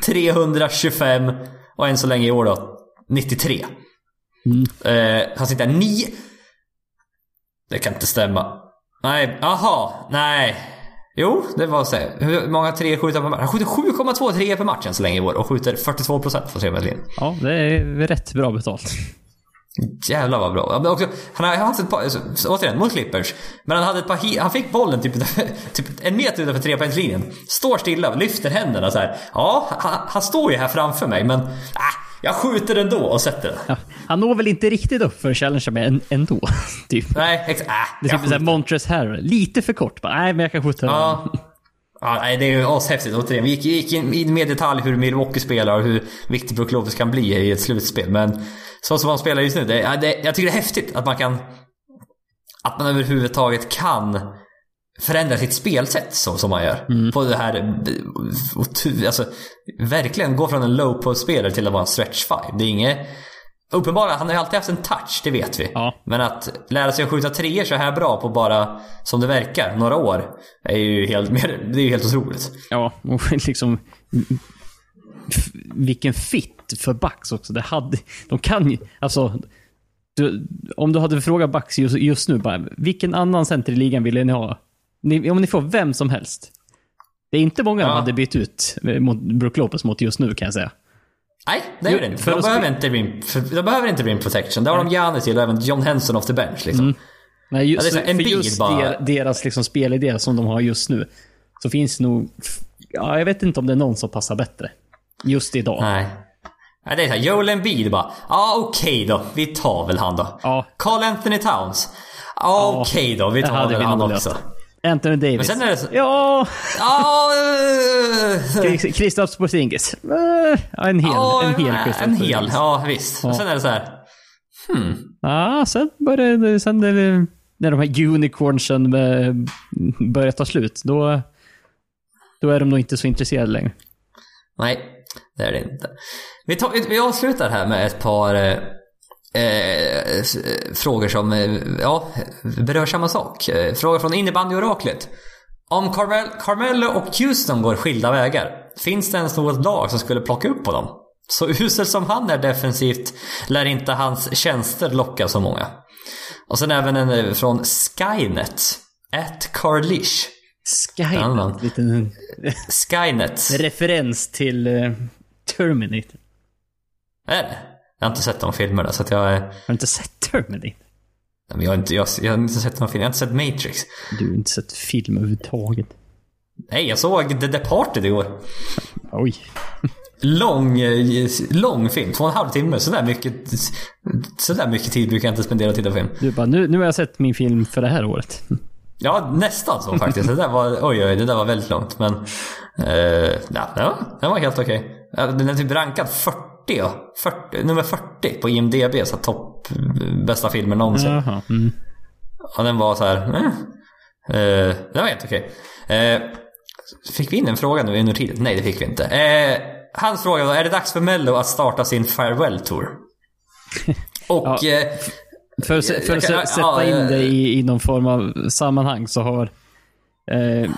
325 och än så länge i år då 93. Mm. Eh, han sitter 9... Det kan inte stämma. Nej, aha, nej. Jo, det var så. Hur många tre skjuter han per match? Han skjuter 7,2 treor per match än så länge i år och skjuter 42% från tremeterslinjen. Ja, det är rätt bra betalt. Jävlar vad bra. Men också, han har haft ett par, återigen, mot Clippers. Men han hade ett par, han fick bollen typ, typ en meter utanför trepoängslinjen. Står stilla, lyfter händerna så här. Ja, han, han, står ju här framför mig men... Äh, jag skjuter ändå och sätter den. Ja, han når väl inte riktigt upp för Challenger med ändå. typ. Nej, exakt. Äh, det är typ såhär Montres Harrell. Lite för kort bara. Nej, men jag kan skjuta ja. den. Ja, nej, det är ju ashäftigt. Återigen, vi gick, gick in med detalj hur Milwaukee spelar och hur viktig Brook Lopez kan bli i ett slutspel. Men så som han spelar just nu, det, det, jag tycker det är häftigt att man kan... Att man överhuvudtaget kan förändra sitt spelsätt så som man gör. Mm. På det här... Alltså, verkligen gå från en low post-spelare till att vara en stretch five. Det är inget... Uppenbarligen, han har ju alltid haft en touch, det vet vi. Ja. Men att lära sig att skjuta treor så här bra på bara, som det verkar, några år. Är ju helt, det är ju helt otroligt. Ja, och liksom... Vilken fit för Bucks också. Det hade, de kan ju... Alltså... Du, om du hade frågat Bucks just, just, nu, bara, vilken annan center i ligan ville ni ha? Ni, om ni får vem som helst. Det är inte många ja. de hade bytt ut mot Brook Lopez mot just nu kan jag säga. Nej, det gör det inte. De behöver inte, rim, de behöver inte rim protection. Det har de Giannis till och även John Henson off the bench. Liksom. Mm. Nej, just, ja, för just bara... deras liksom spelidé som de har just nu. Så finns nog... Ja, jag vet inte om det är någon som passar bättre. Just idag. Nej. Nej, det är såhär, Joel Embiid bara, ja ah, okej okay då, vi tar väl han då. Ja. Carl Anthony Towns, ah, okej okay då, vi tar väl han också. Anthony Davis. Men sen är det så... Ja! Ja! Kristaps Porzingis. En hel. Ja, en hel Kristaps En hel, ja visst. Ja. Och sen är det så här. Hmm. Ja, sen börjar sen det, när de här unicornsen börjar ta slut, då, då är de nog inte så intresserade längre. Nej, det är det inte. Vi, tar, vi avslutar här med ett par eh, eh, frågor som eh, ja, berör samma sak. Eh, frågor från innebandyoraklet. Om Carmel, Carmelo och Houston går skilda vägar, finns det ens något lag som skulle plocka upp på dem? Så usel som han är defensivt lär inte hans tjänster locka så många. Och sen även en från Skynet. At Carlish. Skynet? Liten... Skynet. Referens till uh, Terminator. Är det? Jag har inte sett de filmerna så att jag... Har du inte sett Terminator? Jag har inte, jag, jag har inte sett någon film. Jag har inte sett Matrix. Du har inte sett film överhuvudtaget? Nej, jag såg The Departed igår. Oj. Lång, lång film. Två och en halv timme. Sådär mycket, sådär mycket tid brukar jag inte spendera att titta på film. Du bara, nu, nu har jag sett min film för det här året. Ja, nästan så faktiskt. Det där var, oj, oj, det där var väldigt långt. Men, eh, ja, den var helt okej. Okay. Den är typ rankad 40 40, 40, nummer 40 på IMDB, så topp bästa filmer någonsin. Jaha. Mm. Och den var så här, eh. Eh, det var helt okej. Eh, fick vi in en fråga nu under tiden? Nej, det fick vi inte. Eh, hans fråga var, är det dags för Mello att starta sin farewell tour? Och... Ja. eh, För, att- för att kan- sä- sätta ja, in eh, det i, i någon form av sammanhang så har... Eh,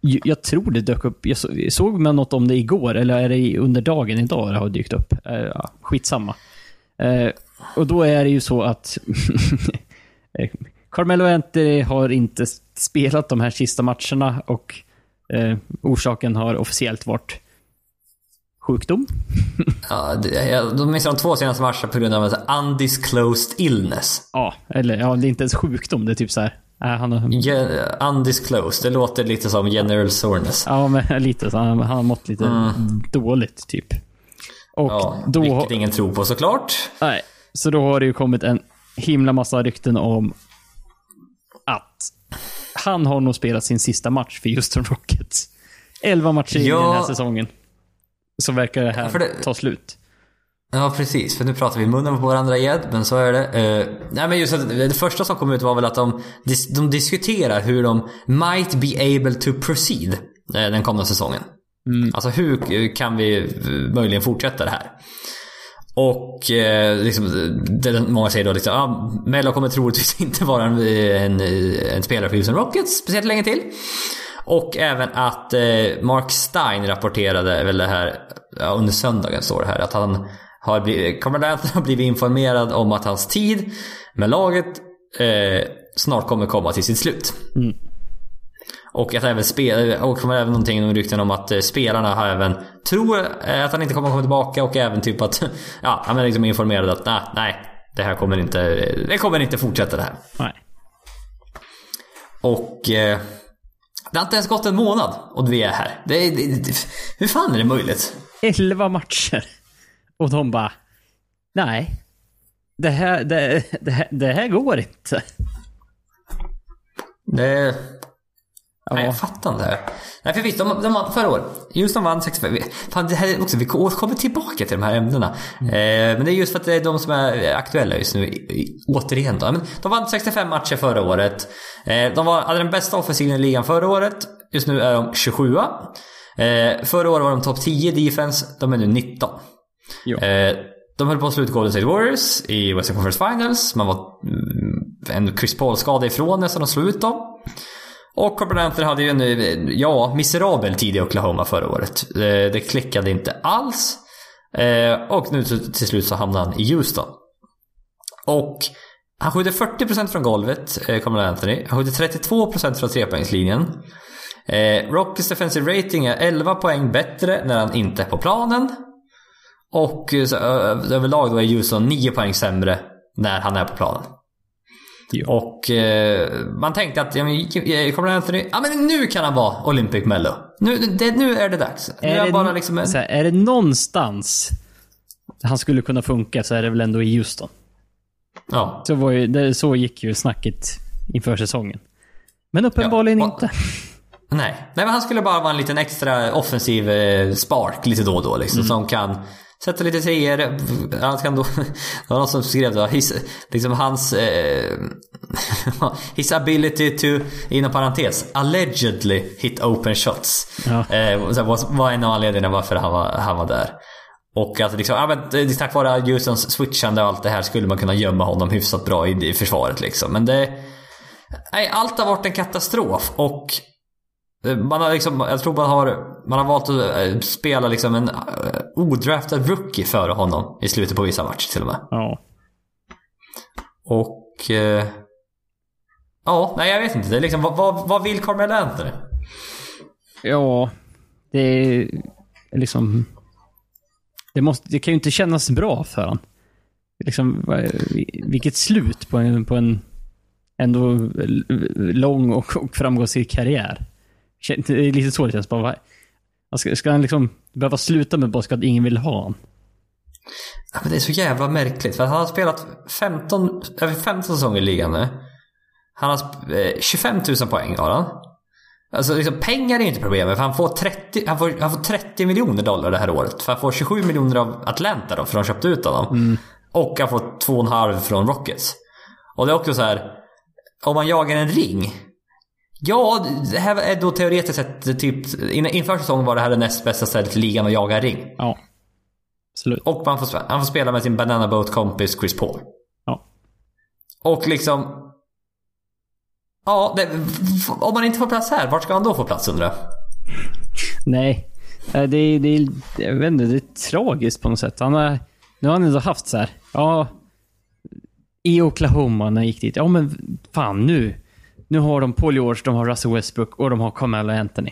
jag, tror det dök upp, jag så- jag såg man något om det igår, eller är det under dagen idag det har dykt upp? Eh, ja, skitsamma. Eh, och då är det ju så att eh, Carmelo Anthony har inte spelat de här sista matcherna och orsaken har officiellt varit sjukdom. ja, de missade de två senaste matcherna på grund av en undisclosed illness. Ja, eller ja, det är inte ens sjukdom, det är typ så här. Äh, han har, Ge- undisclosed, det låter lite som general soreness. Ja, men lite. Så han, han har mått lite dåligt, typ. Och Ja, då... vilket ingen tror på såklart. Nej, så då har det ju kommit en himla massa rykten om att han har nog spelat sin sista match för Houston Rockets. Elva matcher in i Ja. den här säsongen. Så verkar det här det- ta slut. Ja, precis. För nu pratar vi i munnen på varandra igen, men så är det. Eh, nej, men just att det första som kom ut var väl att de, de diskuterar hur de might be able to proceed eh, den kommande säsongen. Alltså hur kan vi eh, möjligen fortsätta det här? Och eh, liksom, det, många säger då liksom, ah, Mello kommer troligtvis inte vara en, en, en spelare för Houston Rockets speciellt länge till. Och även att eh, Mark Stein rapporterade väl det här, ja, under söndagen står det här, att han har blivit, Anthony har blivit informerad om att hans tid med laget eh, snart kommer komma till sitt slut. Och att även spel, och kommer även någonting om rykten om att eh, spelarna har även tror eh, att han inte kommer komma tillbaka och även typ att ja, han är liksom informerad att nej, nej, det här kommer inte, det kommer inte fortsätta det här. Nej. Och eh, det har inte ens gått en månad och vi är här. Det, det, det, hur fan är det möjligt? Elva matcher. Och de bara... Nej. Det här, det, det, här- det här går inte. Det, Ja. Nej, jag fattar inte det här. Nej, för visst, de, de förra året. Just de vann 65. Vi- Fan, det här är också, vi kommer tillbaka till de här ämnena. Eh, men det är just för att det är de som är aktuella just nu. i- i- Återigen då. Men de vann 65 matcher förra året. Eh, de var, hade den bästa offensiven i ligan förra året. Just nu är de 27 eh, Förra året var de topp 10 defense. De är nu 19. Ja. Eh, de höll på att slå ut Golden State Warriors i Western Conference Finals. Man var mm, en Chris Paul-skada ifrån nästan att slå ut dem. Och Carmelo Anthony hade ju en, eh, ja, miserabel tid i Oklahoma förra året. Eh, Det klickade inte alls. Eh, Och nu till till slut så hamnade han i Houston. Och han skjuter 40% från golvet, eh, Carmelo Anthony. Han skjuter 32% från trepoängslinjen. Eh, Rockets defensive rating är 11 poäng bättre när han inte är på planen. Och eh, så, överlag då är Houston 9 poäng sämre när han är på planen. Jo. Och eh, man tänkte att, ja, men, eh, kommer Anthony, ja men nu kan han vara Olympic Mello. Nu, det, nu är det dags. Nu är, det, bara liksom en... så här, är det någonstans han skulle kunna funka så är det väl ändå i Houston. Ja. Så, var ju, det, så gick ju snacket inför säsongen. Men uppenbarligen Ja, inte. Nej. Nej, men han skulle bara vara en liten extra offensiv eh, spark lite då och då liksom. Som kan sätta lite treor. Han kan då... Det var någon som skrev då, his, liksom hans... Eh, his ability to, inom parentes, allegedly hit open shots. Ja. Eh, så var, var en av anledningarna varför han var, han var där. Och att liksom, ja, men, tack vare Houstons switchande och allt det här skulle man kunna gömma honom hyfsat bra i, i försvaret liksom. Men det... Nej, allt har varit en katastrof och man har liksom, jag tror man har, man har valt att eh, spela liksom en eh, odraftad rookie före honom i slutet på vissa matcher till och med. Ja. Och... Eh, ja, nej jag vet inte. Det är liksom, vad, vad, vad vill Carmelo Anthony? Ja, det är liksom... Det, måste, det kan ju inte kännas bra för han. Liksom, vilket slut på en, på en ändå lång och, och framgångsrik karriär. Det är lite så det känns. Bara, ska, ska han liksom behöva sluta med bara att ingen vill ha honom? Ja, men det är så jävla märkligt. För han har spelat 15, över 15 säsonger i ligan nu. Han har sp- eh, 25 000 poäng har han. Alltså liksom, pengar är inte problemet. För han får, 30, han, får, han får 30 miljoner dollar det här året. För han får 27 miljoner av Atlanta då, för de köpte ut honom. Och han får 2,5 från Rockets. Och det är också så här. Om man jagar en ring. Ja, det här är då teoretiskt sett typ... in- Inför säsongen var det här det näst bästa stället i ligan att jaga ring. Ja. Absolut. Och man får, han får spela med sin Banana Boat-kompis Chris Paul. Ja. Och liksom... Ja, det, om man inte får plats här, vart ska han då få plats undrar jag? Nej. Eh, Det är, det är, jag vet inte, det är tragiskt på något sätt. Han har, nu har han ändå haft så här. Ja, i Oklahoma när han gick dit. Ja, men fan nu. Nu har de Paul George, de har Russell Westbrook och de har Carmelo Anthony.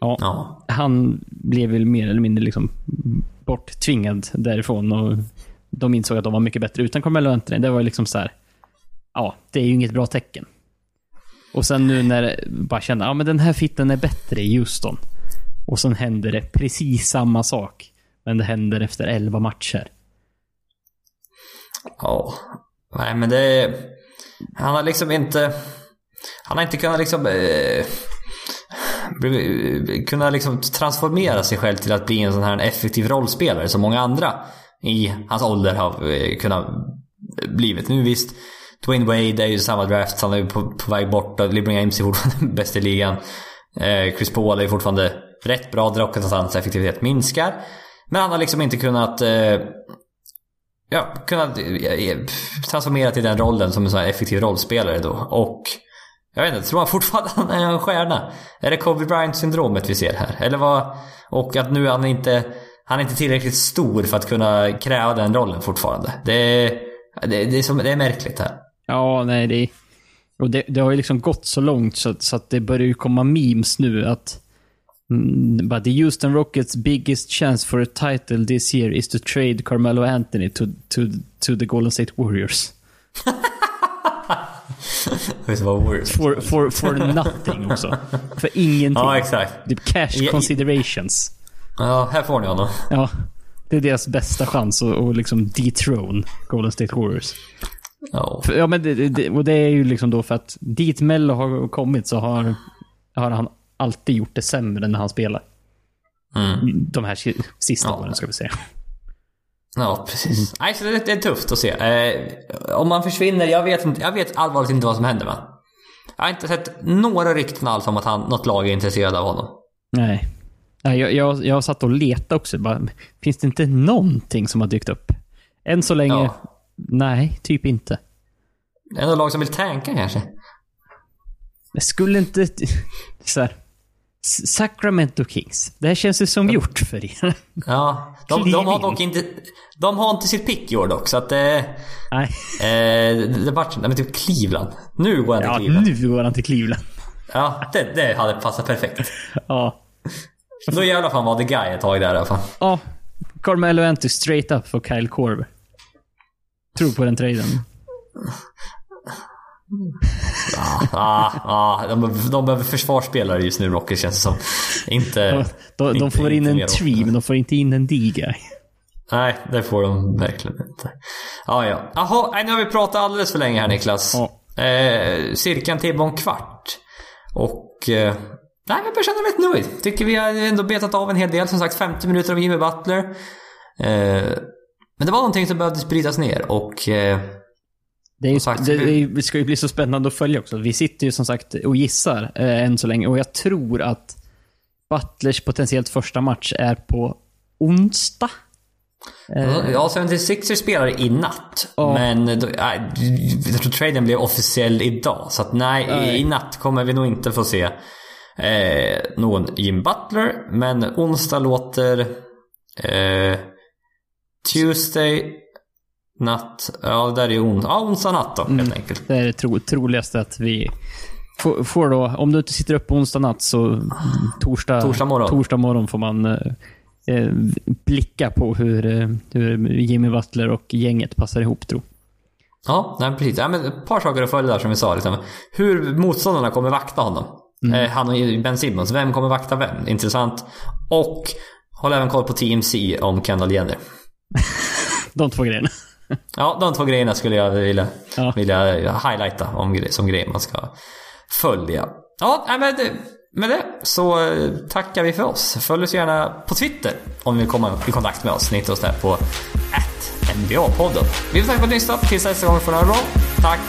Ja, Ja. han blev väl mer eller mindre liksom borttvingad därifrån och de insåg att de var mycket bättre utan Carmelo Anthony. Det var ju liksom så här. Ja, det är ju inget bra tecken. Och sen nu när bara kände, ja men den här fitten är bättre i Houston. Och sen händer det precis samma sak. Men det händer efter 11 matcher. Ja. Nej men det... Han har liksom inte... Han har inte kunnat liksom... Eh, kunna liksom transformera sig själv till att bli en sån här effektiv rollspelare som många andra i hans ålder har eh, kunnat blivit. Nu visst, Dwayne Wade är ju samma draft, han är ju på, på väg bort och LeBron James är fortfarande bäst i ligan. Eh, Chris Paul är fortfarande rätt bra, dock att hans effektivitet minskar. Men han har liksom inte kunnat eh, ja, kunnat eh, eh transformera till den rollen som en sån här effektiv rollspelare då. Och jag vet inte, tror man fortfarande att han är en stjärna? Är det Kobe Bryant-syndromet vi ser här? Eller vad? Och att nu är han inte, han är inte tillräckligt stor för att kunna kräva den rollen fortfarande. Det är, det, det är, som, det är märkligt här. Ja, nej det... Och det, det har ju liksom gått så långt så, att- så att det börjar ju komma memes nu att... Mm, but the Houston Rockets biggest chance for a title this year is to trade Carmelo Anthony to, to, to the Golden State Warriors. Var Warriors. For, for, for nothing också. För ingenting. Ja, exakt. Typ cash considerations. Ja, här får ni honom. Ja. Det är deras bästa chans att, att liksom dethrone Golden State Warriors. Ja. För, ja, men det, det- och det är ju liksom då för att dit Mello har kommit så har, har han alltid gjort det sämre när han spelar. Mm. De här si- sista Ja. åren ska vi säga. Ja, precis. Nej, så det, det är tufft att se. Eh, om man försvinner, jag vet, inte, jag vet allvarligt inte vad som händer va? Jag har inte sett några rykten alls om att han, något lag är intresserad av honom. Nej. Nej jag, jag, jag satt och letade också. Bara, finns det inte någonting som har dykt upp? Än så länge, Ja. nej, typ inte. Är det något lag som vill tanka kanske? Men skulle inte... Så här, Sacramento Kings. Det här känns ju som gjort för er. Ja, de, de har dock inte... De har inte sitt pick i år dock, så att... Eh, Nej. eh, det vart... Nej men typ Cleveland. Nu går han till Ja, Cleveland. nu går han till Cleveland. Ja, det, det hade passat perfekt. Ja. Då jävlar fan var the guy ett tag där i alla fall. Ja. Carmelo Anthony straight up för Kyle Korver. Tror på den traden. Ja, ja, de, de behöver försvarsspelare just nu Rockets känns det som. Inte... De, de, de inte- får in inte en tree, men de får inte in en D-guy. Nej, det får de verkligen inte. Ja, ja. Jaha, nej, nu har vi pratat alldeles för länge här Niklas. Ja. Eh, cirka en timme om kvart. Och... Eh, nej, jag börjar känna mig rätt nöjd. Tycker vi har ändå betat av en hel del. Som sagt, 50 minuter om Jimmy Butler. Eh, men det var någonting som behövde spridas ner och... Eh, Det, ju, sagt, det, det ska ju bli så spännande att följa också. Vi sitter ju som sagt och gissar eh, än så länge och jag tror att Butlers potentiellt första match är på onsdag. Eh, Ja, 76ers spelar i natt. Ja. Men då, nej, jag tror traden blev officiell idag. Så att nej, Nej. i natt kommer vi nog inte få se eh, någon Jim Butler. Men onsdag låter eh, Tuesday natt. Ja, det där är ju on, ja, onsdag natt då, Mm. helt enkelt. Det är det tro, troligaste att vi får, får då, om du inte sitter upp onsdag natt så mm, torsdag, Torsdag morgon. torsdag morgon får man eh, eh, blicka på hur, eh, hur Jimmy Butler och gänget passar ihop tro. Ja, nej, precis. Ja, men ett par saker att följa där som vi sa. Liksom. Hur motståndarna kommer vakta honom. Eh, han och Ben Simmons. Vem kommer vakta vem? Intressant. Och håll även koll på TMC om Kendall Jenner. De två grejerna. Ja, de två grejerna skulle jag vilja, Ja. vilja highlighta om, som grejer man ska följa. Ja, nej, men det, med det så eh, tackar vi för oss. Följ oss gärna på Twitter om ni vill komma i kontakt med oss. Ni hittar oss där på NBA-podden. Vi vill tacka för att ni lyssnat. Tills nästa gång får ni ha det bra. Tack!